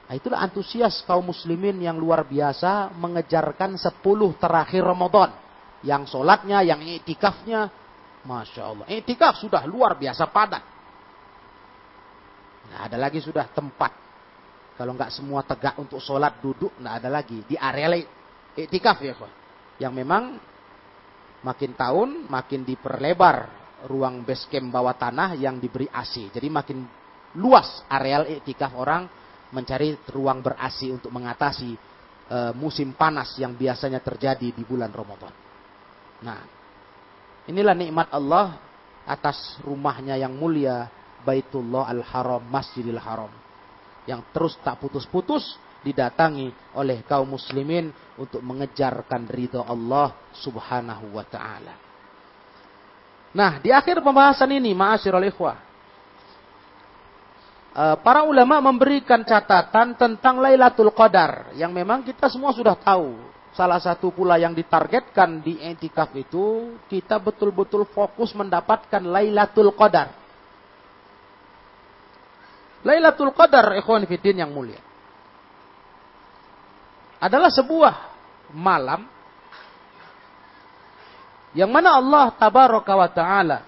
Nah, itulah antusias kaum muslimin yang luar biasa mengejarkan sepuluh terakhir Ramadan. Yang sholatnya, yang itikafnya, Masya Allah. Etikaf sudah luar biasa padat. Nah, ada lagi sudah tempat. Kalau nggak semua tegak untuk sholat duduk, nggak ada lagi. Di area etikaf ya kawan. Yang memang makin tahun makin diperlebar ruang base camp bawah tanah yang diberi AC. Jadi makin luas areal etikaf orang mencari ruang ber AC untuk mengatasi uh, musim panas yang biasanya terjadi di bulan Ramadan. Nah, Inilah nikmat Allah atas rumahnya yang mulia Baitullah Al-Haram, Masjidil Haram. Yang terus tak putus-putus didatangi oleh kaum muslimin untuk mengejarkan ridho Allah subhanahu wa ta'ala. Nah, di akhir pembahasan ini, ma'asyirul ikhwah. Eh, para ulama memberikan catatan tentang Lailatul Qadar. Yang memang kita semua sudah tahu salah satu pula yang ditargetkan di etikaf itu kita betul-betul fokus mendapatkan Lailatul Qadar. Lailatul Qadar, ikhwan fiddin yang mulia. Adalah sebuah malam yang mana Allah tabaraka wa ta'ala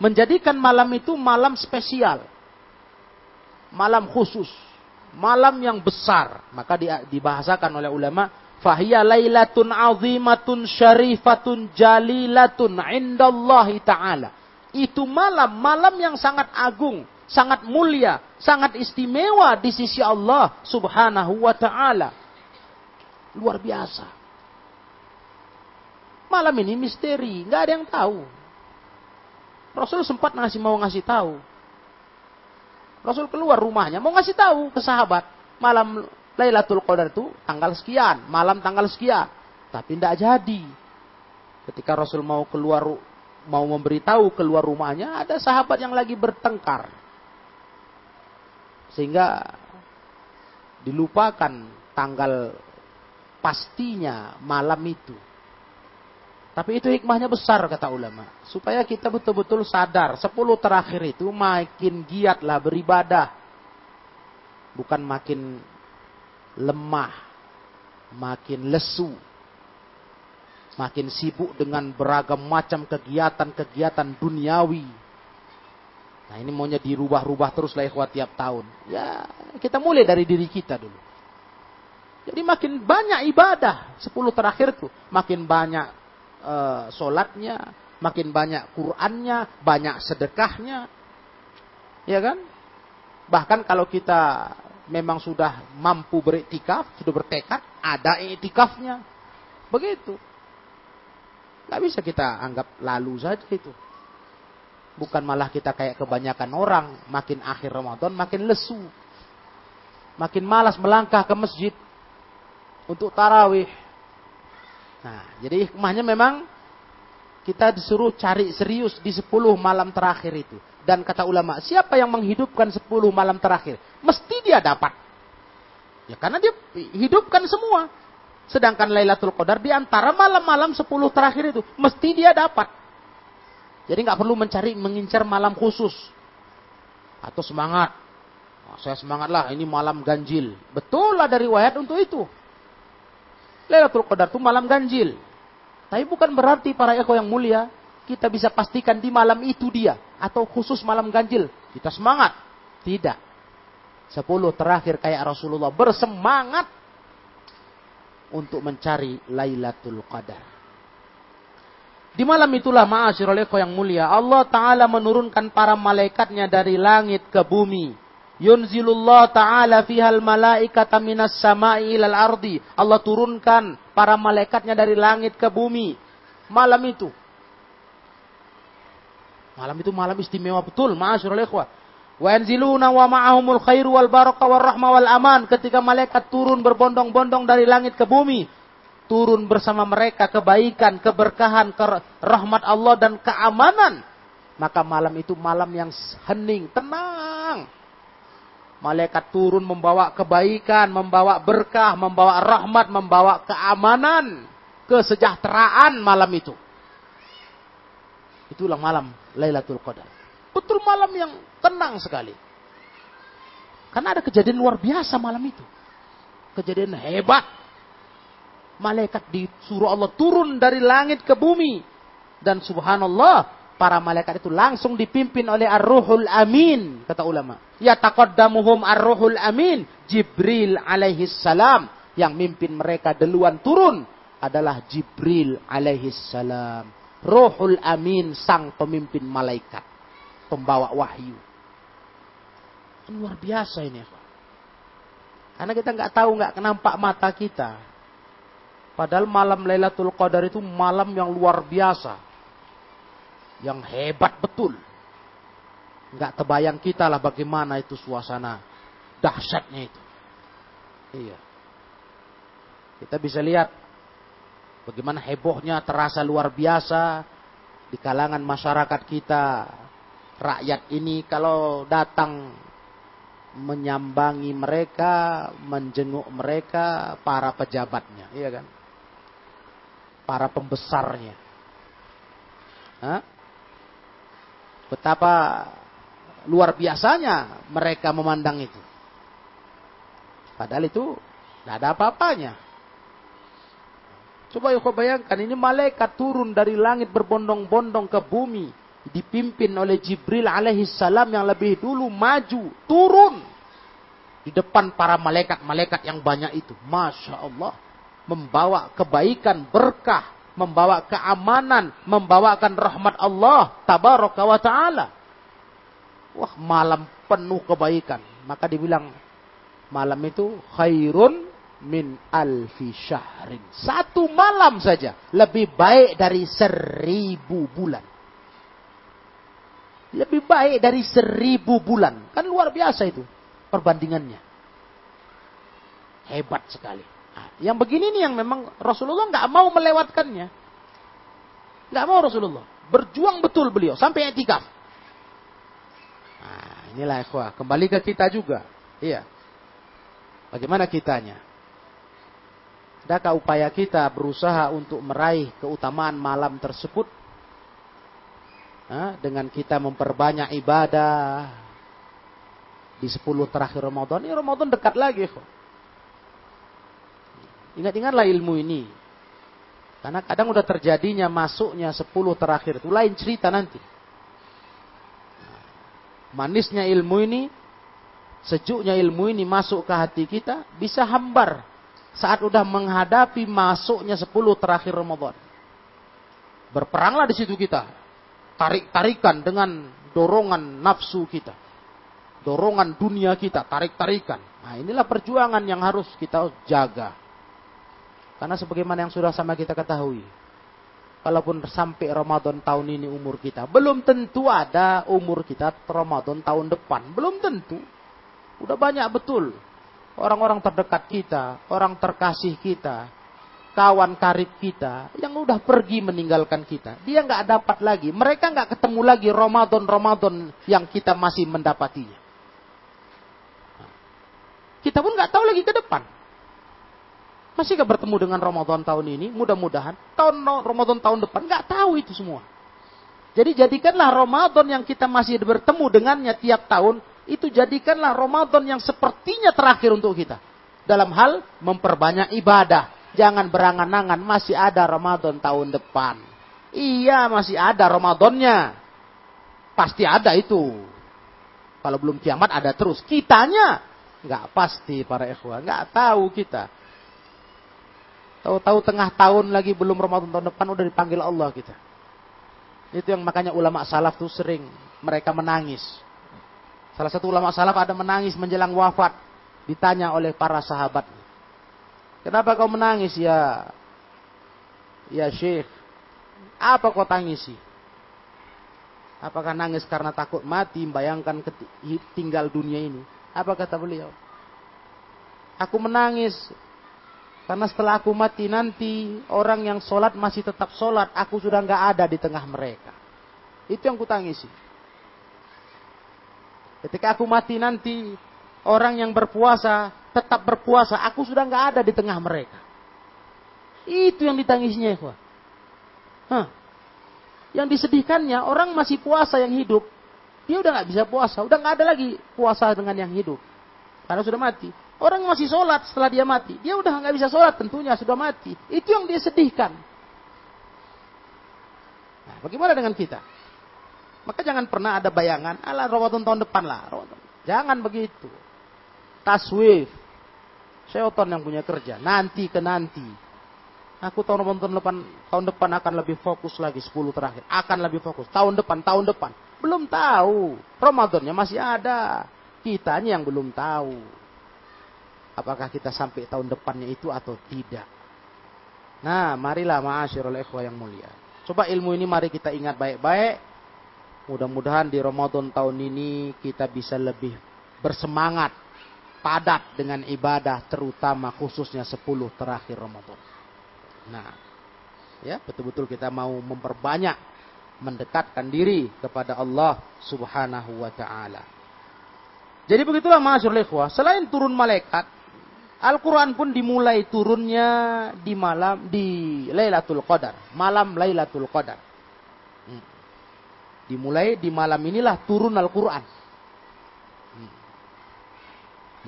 menjadikan malam itu malam spesial. Malam khusus. Malam yang besar. Maka dibahasakan oleh ulama. Fahiyya laylatun azimatun syarifatun jalilatun indallahi ta'ala. Itu malam, malam yang sangat agung, sangat mulia, sangat istimewa di sisi Allah subhanahu wa ta'ala. Luar biasa. Malam ini misteri, nggak ada yang tahu. Rasul sempat ngasih mau ngasih tahu. Rasul keluar rumahnya mau ngasih tahu ke sahabat malam Lailatul Qadar itu tanggal sekian, malam tanggal sekian. Tapi tidak jadi. Ketika Rasul mau keluar mau memberitahu keluar rumahnya, ada sahabat yang lagi bertengkar. Sehingga dilupakan tanggal pastinya malam itu. Tapi itu hikmahnya besar kata ulama. Supaya kita betul-betul sadar. Sepuluh terakhir itu makin giatlah beribadah. Bukan makin lemah. Makin lesu. Makin sibuk dengan beragam macam kegiatan-kegiatan duniawi. Nah ini maunya dirubah-rubah terus lah ikhwat tiap tahun. Ya kita mulai dari diri kita dulu. Jadi makin banyak ibadah. Sepuluh terakhir tuh. Makin banyak uh, sholatnya, makin banyak Qur'annya, banyak sedekahnya. Ya kan? Bahkan kalau kita memang sudah mampu beriktikaf, sudah bertekad, ada iktikafnya. Begitu. Gak bisa kita anggap lalu saja itu. Bukan malah kita kayak kebanyakan orang, makin akhir Ramadan makin lesu. Makin malas melangkah ke masjid untuk tarawih Nah, jadi hikmahnya memang kita disuruh cari serius di 10 malam terakhir itu. Dan kata ulama, siapa yang menghidupkan 10 malam terakhir? Mesti dia dapat. Ya karena dia hidupkan semua. Sedangkan Lailatul Qadar di antara malam-malam 10 terakhir itu mesti dia dapat. Jadi nggak perlu mencari mengincar malam khusus atau semangat. Oh, saya semangat lah ini malam ganjil. Betul lah dari wayat untuk itu. Lailatul Qadar itu malam ganjil. Tapi bukan berarti para eko yang mulia, kita bisa pastikan di malam itu dia. Atau khusus malam ganjil. Kita semangat. Tidak. Sepuluh terakhir kayak Rasulullah bersemangat untuk mencari Lailatul Qadar. Di malam itulah ma'asyirul yang mulia. Allah Ta'ala menurunkan para malaikatnya dari langit ke bumi Yunzilullah ta'ala fihal malaikata minas sama'i ilal ardi. Allah turunkan para malaikatnya dari langit ke bumi. Malam itu. Malam itu malam istimewa betul. Ma'asyurul ikhwah. Wa yanziluna wa ma'ahumul khairu wal baraka wal rahma wal aman. Ketika malaikat turun berbondong-bondong dari langit ke bumi. Turun bersama mereka kebaikan, keberkahan, ke rahmat Allah dan keamanan. Maka malam itu malam yang hening, tenang Malaikat turun membawa kebaikan, membawa berkah, membawa rahmat, membawa keamanan, kesejahteraan malam itu. Itulah malam Lailatul Qadar. Betul malam yang tenang sekali. Karena ada kejadian luar biasa malam itu. Kejadian hebat. Malaikat disuruh Allah turun dari langit ke bumi. Dan subhanallah, para malaikat itu langsung dipimpin oleh Ar-Ruhul Amin, kata ulama. Ya taqaddamuhum Ar-Ruhul Amin, Jibril alaihi salam yang mimpin mereka duluan turun adalah Jibril alaihi salam. Ruhul Amin sang pemimpin malaikat, pembawa wahyu. Luar biasa ini, Karena kita nggak tahu, nggak nampak mata kita. Padahal malam Lailatul Qadar itu malam yang luar biasa yang hebat betul. Enggak terbayang kita lah bagaimana itu suasana dahsyatnya itu. Iya. Kita bisa lihat bagaimana hebohnya terasa luar biasa di kalangan masyarakat kita. Rakyat ini kalau datang menyambangi mereka, menjenguk mereka, para pejabatnya, iya kan? Para pembesarnya. Hah? Betapa luar biasanya mereka memandang itu. Padahal itu tidak ada apa-apanya. Coba yuk bayangkan, ini malaikat turun dari langit berbondong-bondong ke bumi. Dipimpin oleh Jibril alaihi salam yang lebih dulu maju. Turun. Di depan para malaikat-malaikat yang banyak itu. Masya Allah. Membawa kebaikan, berkah. Membawa keamanan. Membawakan rahmat Allah. Tabaraka wa ta'ala. Wah malam penuh kebaikan. Maka dibilang malam itu khairun min alfi syahrin. Satu malam saja lebih baik dari seribu bulan. Lebih baik dari seribu bulan. Kan luar biasa itu perbandingannya. Hebat sekali. Nah, yang begini nih yang memang Rasulullah nggak mau melewatkannya. Nggak mau Rasulullah. Berjuang betul beliau sampai etikaf. Nah, inilah ikhwah. Kembali ke kita juga. Iya. Bagaimana kitanya? Adakah upaya kita berusaha untuk meraih keutamaan malam tersebut? dengan kita memperbanyak ibadah di 10 terakhir Ramadan. Ini Ramadan dekat lagi. Ingat-ingatlah ilmu ini. Karena kadang udah terjadinya masuknya 10 terakhir. Itu lain cerita nanti. Manisnya ilmu ini, sejuknya ilmu ini masuk ke hati kita, bisa hambar saat udah menghadapi masuknya 10 terakhir Ramadan. Berperanglah di situ kita. Tarik-tarikan dengan dorongan nafsu kita. Dorongan dunia kita, tarik-tarikan. Nah inilah perjuangan yang harus kita jaga. Karena sebagaimana yang sudah sama kita ketahui. Kalaupun sampai Ramadan tahun ini umur kita. Belum tentu ada umur kita Ramadan tahun depan. Belum tentu. Udah banyak betul orang-orang terdekat kita, orang terkasih kita, kawan karib kita yang udah pergi meninggalkan kita. Dia nggak dapat lagi. Mereka nggak ketemu lagi Ramadan-Ramadan yang kita masih mendapatinya. Kita pun nggak tahu lagi ke depan. Masih gak bertemu dengan Ramadan tahun ini? Mudah-mudahan tahun Ramadan tahun depan nggak tahu itu semua. Jadi jadikanlah Ramadan yang kita masih bertemu dengannya tiap tahun itu jadikanlah Ramadan yang sepertinya terakhir untuk kita. Dalam hal memperbanyak ibadah. Jangan berangan-angan masih ada Ramadan tahun depan. Iya masih ada Ramadannya. Pasti ada itu. Kalau belum kiamat ada terus. Kitanya nggak pasti para ikhwah. Nggak tahu kita. Tahu-tahu tengah tahun lagi belum Ramadan tahun depan udah dipanggil Allah kita. Itu yang makanya ulama salaf tuh sering mereka menangis Salah satu ulama salaf ada menangis menjelang wafat. Ditanya oleh para sahabat. Kenapa kau menangis ya? Ya Syekh. Apa kau tangisi? Apakah nangis karena takut mati, bayangkan tinggal dunia ini? Apa kata beliau? Aku menangis karena setelah aku mati nanti orang yang sholat masih tetap sholat, aku sudah nggak ada di tengah mereka. Itu yang kutangisi. Ketika aku mati nanti, orang yang berpuasa tetap berpuasa. Aku sudah nggak ada di tengah mereka. Itu yang ditangisnya, ya. Hah. Yang disedihkannya, orang masih puasa yang hidup. Dia udah nggak bisa puasa. Udah nggak ada lagi puasa dengan yang hidup. Karena sudah mati. Orang masih sholat setelah dia mati. Dia udah nggak bisa sholat tentunya, sudah mati. Itu yang dia sedihkan. Nah, bagaimana dengan kita? Maka jangan pernah ada bayangan, ala Ramadan tahun depan lah. Jangan begitu. Taswif. Syaitan yang punya kerja. Nanti ke nanti. Aku tahun Ramadan depan, tahun depan akan lebih fokus lagi 10 terakhir. Akan lebih fokus. Tahun depan, tahun depan. Belum tahu. Ramadannya masih ada. Kitanya yang belum tahu. Apakah kita sampai tahun depannya itu atau tidak. Nah, marilah ma'asyirul ikhwah yang mulia. Coba ilmu ini mari kita ingat baik-baik. Mudah-mudahan di Ramadan tahun ini kita bisa lebih bersemangat, padat dengan ibadah terutama khususnya 10 terakhir Ramadan. Nah, ya betul-betul kita mau memperbanyak mendekatkan diri kepada Allah Subhanahu wa taala. Jadi begitulah masyaallah ikhwah, selain turun malaikat, Al-Quran pun dimulai turunnya di malam di Lailatul Qadar, malam Lailatul Qadar. Dimulai di malam inilah turun Al-Quran. Hmm.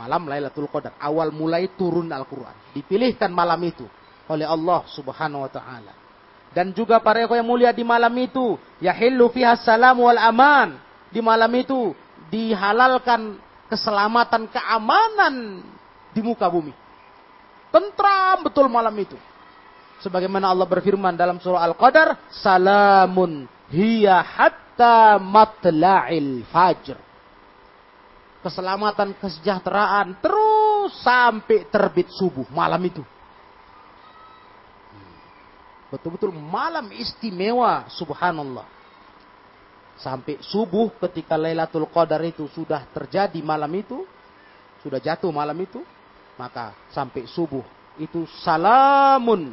Malam Lailatul Qadar. Awal mulai turun Al-Quran. Dipilihkan malam itu oleh Allah subhanahu wa ta'ala. Dan juga para yang mulia di malam itu. Yahillu fiha salam wal aman. Di malam itu dihalalkan keselamatan, keamanan di muka bumi. Tentram betul malam itu. Sebagaimana Allah berfirman dalam surah Al-Qadar, Salamun hiya hatta matla'il fajr. Keselamatan, kesejahteraan terus sampai terbit subuh malam itu. Betul-betul malam istimewa subhanallah. Sampai subuh ketika Lailatul Qadar itu sudah terjadi malam itu, sudah jatuh malam itu, maka sampai subuh itu salamun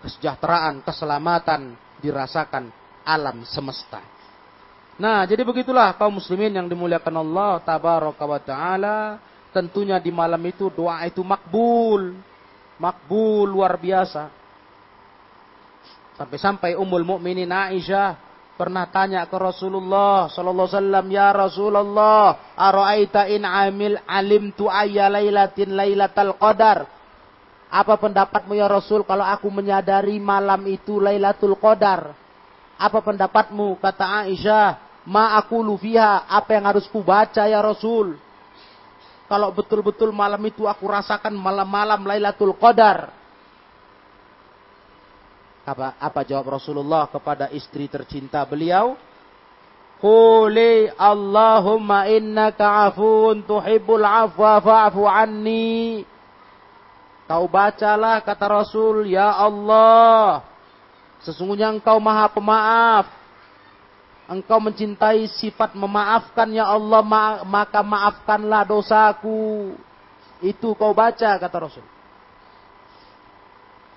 kesejahteraan, keselamatan dirasakan alam semesta. Nah, jadi begitulah kaum muslimin yang dimuliakan Allah tabaraka wa taala, tentunya di malam itu doa itu makbul. Makbul luar biasa. Sampai-sampai Ummul Mukminin Aisyah pernah tanya ke Rasulullah sallallahu wasallam, "Ya Rasulullah, araaita in amil alimtu ayya lailatin lailatal qadar?" Apa pendapatmu ya Rasul kalau aku menyadari malam itu Lailatul Qadar? Apa pendapatmu? Kata Aisyah, "Ma aku fiha, apa yang harus ku baca ya Rasul?" Kalau betul-betul malam itu aku rasakan malam-malam Lailatul Qadar. Apa, apa jawab Rasulullah kepada istri tercinta beliau? Quli Allahumma innaka afun tuhibbul afwa fa'fu anni. Kau bacalah kata Rasul, Ya Allah, sesungguhnya engkau maha pemaaf. Engkau mencintai sifat memaafkan ya Allah, maka maafkanlah dosaku. Itu kau baca kata Rasul.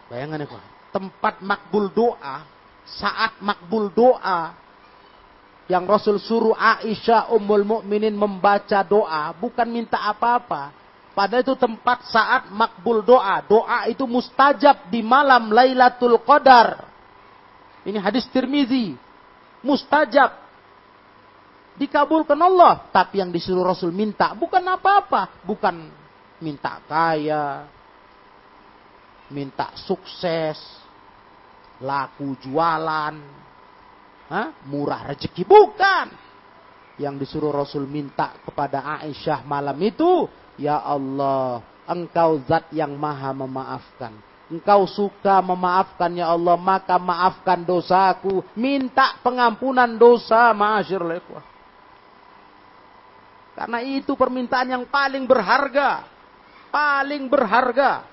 Bayangan ya tempat makbul doa, saat makbul doa, yang Rasul suruh Aisyah Ummul Mukminin membaca doa, bukan minta apa-apa. Pada itu tempat saat makbul doa. Doa itu mustajab di malam Lailatul Qadar. Ini hadis Tirmizi. Mustajab. Dikabulkan Allah. Tapi yang disuruh Rasul minta bukan apa-apa. Bukan minta kaya. Minta sukses laku jualan, Hah? murah rezeki. Bukan. Yang disuruh Rasul minta kepada Aisyah malam itu, Ya Allah, engkau zat yang maha memaafkan. Engkau suka memaafkan ya Allah, maka maafkan dosaku. Minta pengampunan dosa, ma'asyir lekwah. Karena itu permintaan yang paling berharga. Paling berharga.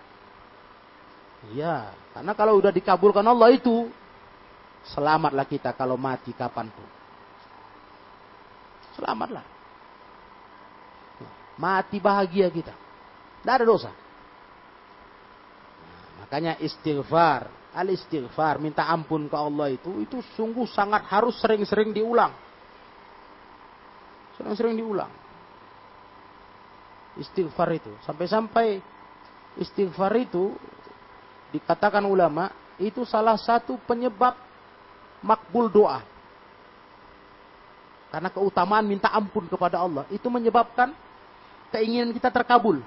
Ya, karena kalau sudah dikabulkan Allah itu, selamatlah kita kalau mati kapan pun. Selamatlah. Mati bahagia kita. Tidak ada dosa. Nah, makanya istighfar, al istighfar, minta ampun ke Allah itu, itu sungguh sangat harus sering-sering diulang. Sering-sering diulang. Istighfar itu. Sampai-sampai istighfar itu dikatakan ulama itu salah satu penyebab makbul doa. Karena keutamaan minta ampun kepada Allah itu menyebabkan keinginan kita terkabul.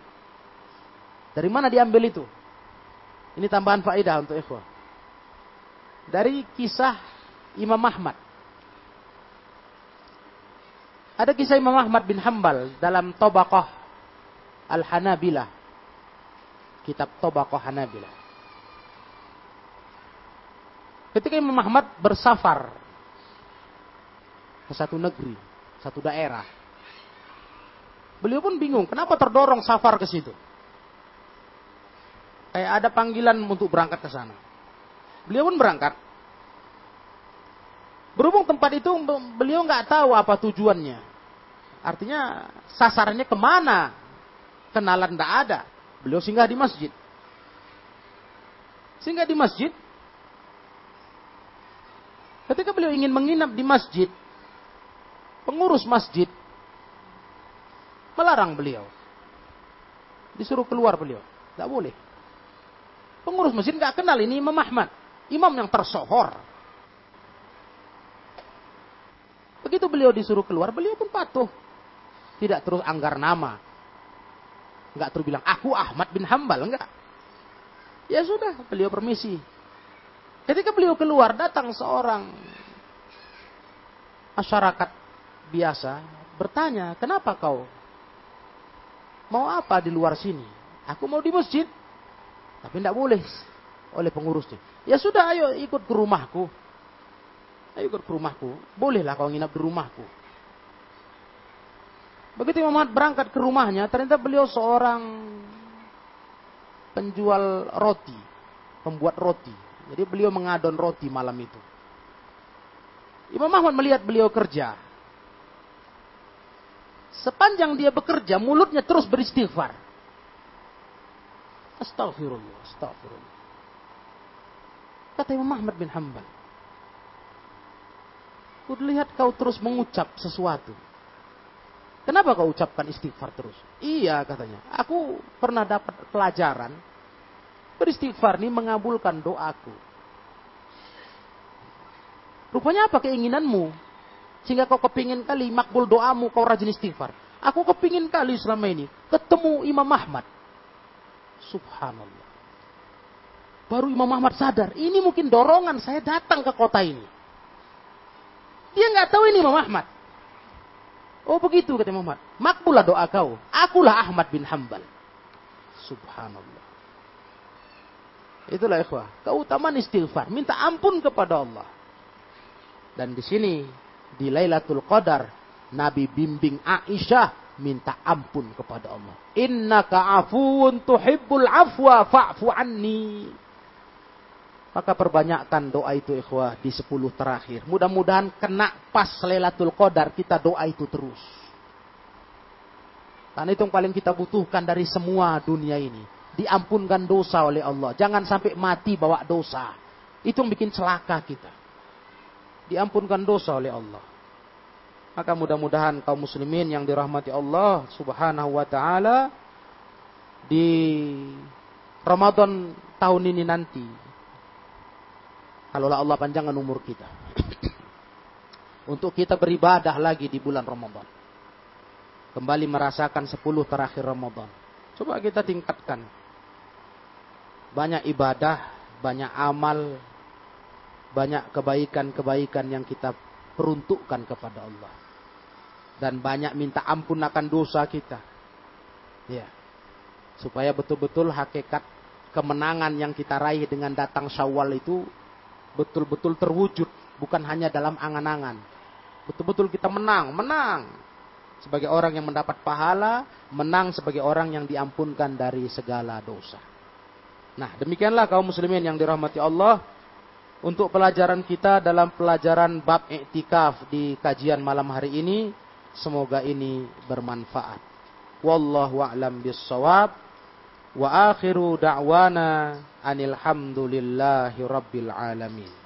Dari mana diambil itu? Ini tambahan faedah untuk ikhwah. Dari kisah Imam Ahmad. Ada kisah Imam Ahmad bin Hambal dalam Tobaqah Al-Hanabilah. Kitab Tobaqah Hanabilah. Ketika Imam Ahmad bersafar ke satu negeri, satu daerah. Beliau pun bingung, kenapa terdorong safar ke situ? Kayak ada panggilan untuk berangkat ke sana. Beliau pun berangkat. Berhubung tempat itu beliau nggak tahu apa tujuannya. Artinya sasarannya ke mana? Kenalan tidak ada. Beliau singgah di masjid. Singgah di masjid, Ketika beliau ingin menginap di masjid, pengurus masjid melarang beliau. Disuruh keluar beliau. Tidak boleh. Pengurus masjid nggak kenal ini Imam Ahmad. Imam yang tersohor. Begitu beliau disuruh keluar, beliau pun patuh. Tidak terus anggar nama. Enggak terus bilang, aku Ahmad bin Hambal. Enggak. Ya sudah, beliau permisi. Ketika beliau keluar, datang seorang masyarakat biasa bertanya, kenapa kau mau apa di luar sini? Aku mau di masjid. Tapi tidak boleh oleh pengurusnya. Ya sudah, ayo ikut ke rumahku. Ayo ikut ke rumahku. Bolehlah kau nginap di rumahku. Begitu Imam Ahmad berangkat ke rumahnya, ternyata beliau seorang penjual roti, pembuat roti. Jadi beliau mengadon roti malam itu. Imam Ahmad melihat beliau kerja. Sepanjang dia bekerja, mulutnya terus beristighfar. Astagfirullah, astagfirullah. Kata Imam Ahmad bin Hanbal. Kulihat kau terus mengucap sesuatu. Kenapa kau ucapkan istighfar terus? Iya katanya. Aku pernah dapat pelajaran Beristighfar ini mengabulkan doaku. Rupanya apa keinginanmu? Sehingga kau kepingin kali makbul doamu, kau rajin istighfar. Aku kepingin kali selama ini ketemu Imam Ahmad. Subhanallah. Baru Imam Ahmad sadar, ini mungkin dorongan saya datang ke kota ini. Dia nggak tahu ini Imam Ahmad. Oh begitu kata Imam Ahmad. Makbulah doa kau. Akulah Ahmad bin Hambal. Subhanallah. Itulah ikhwah. Keutamaan istighfar. Minta ampun kepada Allah. Dan di sini, di Lailatul Qadar, Nabi bimbing Aisyah minta ampun kepada Allah. Innaka afuun tuhibbul afwa fa'fu anni. Maka perbanyakkan doa itu ikhwah di sepuluh terakhir. Mudah-mudahan kena pas Lailatul Qadar kita doa itu terus. Karena itu yang paling kita butuhkan dari semua dunia ini diampunkan dosa oleh Allah. Jangan sampai mati bawa dosa. Itu yang bikin celaka kita. Diampunkan dosa oleh Allah. Maka mudah-mudahan kaum muslimin yang dirahmati Allah subhanahu wa ta'ala di Ramadan tahun ini nanti. Kalaulah Allah panjangkan umur kita. Untuk kita beribadah lagi di bulan Ramadan. Kembali merasakan 10 terakhir Ramadan. Coba kita tingkatkan banyak ibadah, banyak amal, banyak kebaikan-kebaikan yang kita peruntukkan kepada Allah. Dan banyak minta ampun akan dosa kita. Ya. Supaya betul-betul hakikat kemenangan yang kita raih dengan datang Syawal itu betul-betul terwujud, bukan hanya dalam angan-angan. Betul-betul kita menang, menang sebagai orang yang mendapat pahala, menang sebagai orang yang diampunkan dari segala dosa. Nah, demikianlah kaum muslimin yang dirahmati Allah untuk pelajaran kita dalam pelajaran bab iktikaf di kajian malam hari ini. Semoga ini bermanfaat. Wallahu a'lam bissawab. Wa akhiru da'wana anil hamdulillahi rabbil alamin.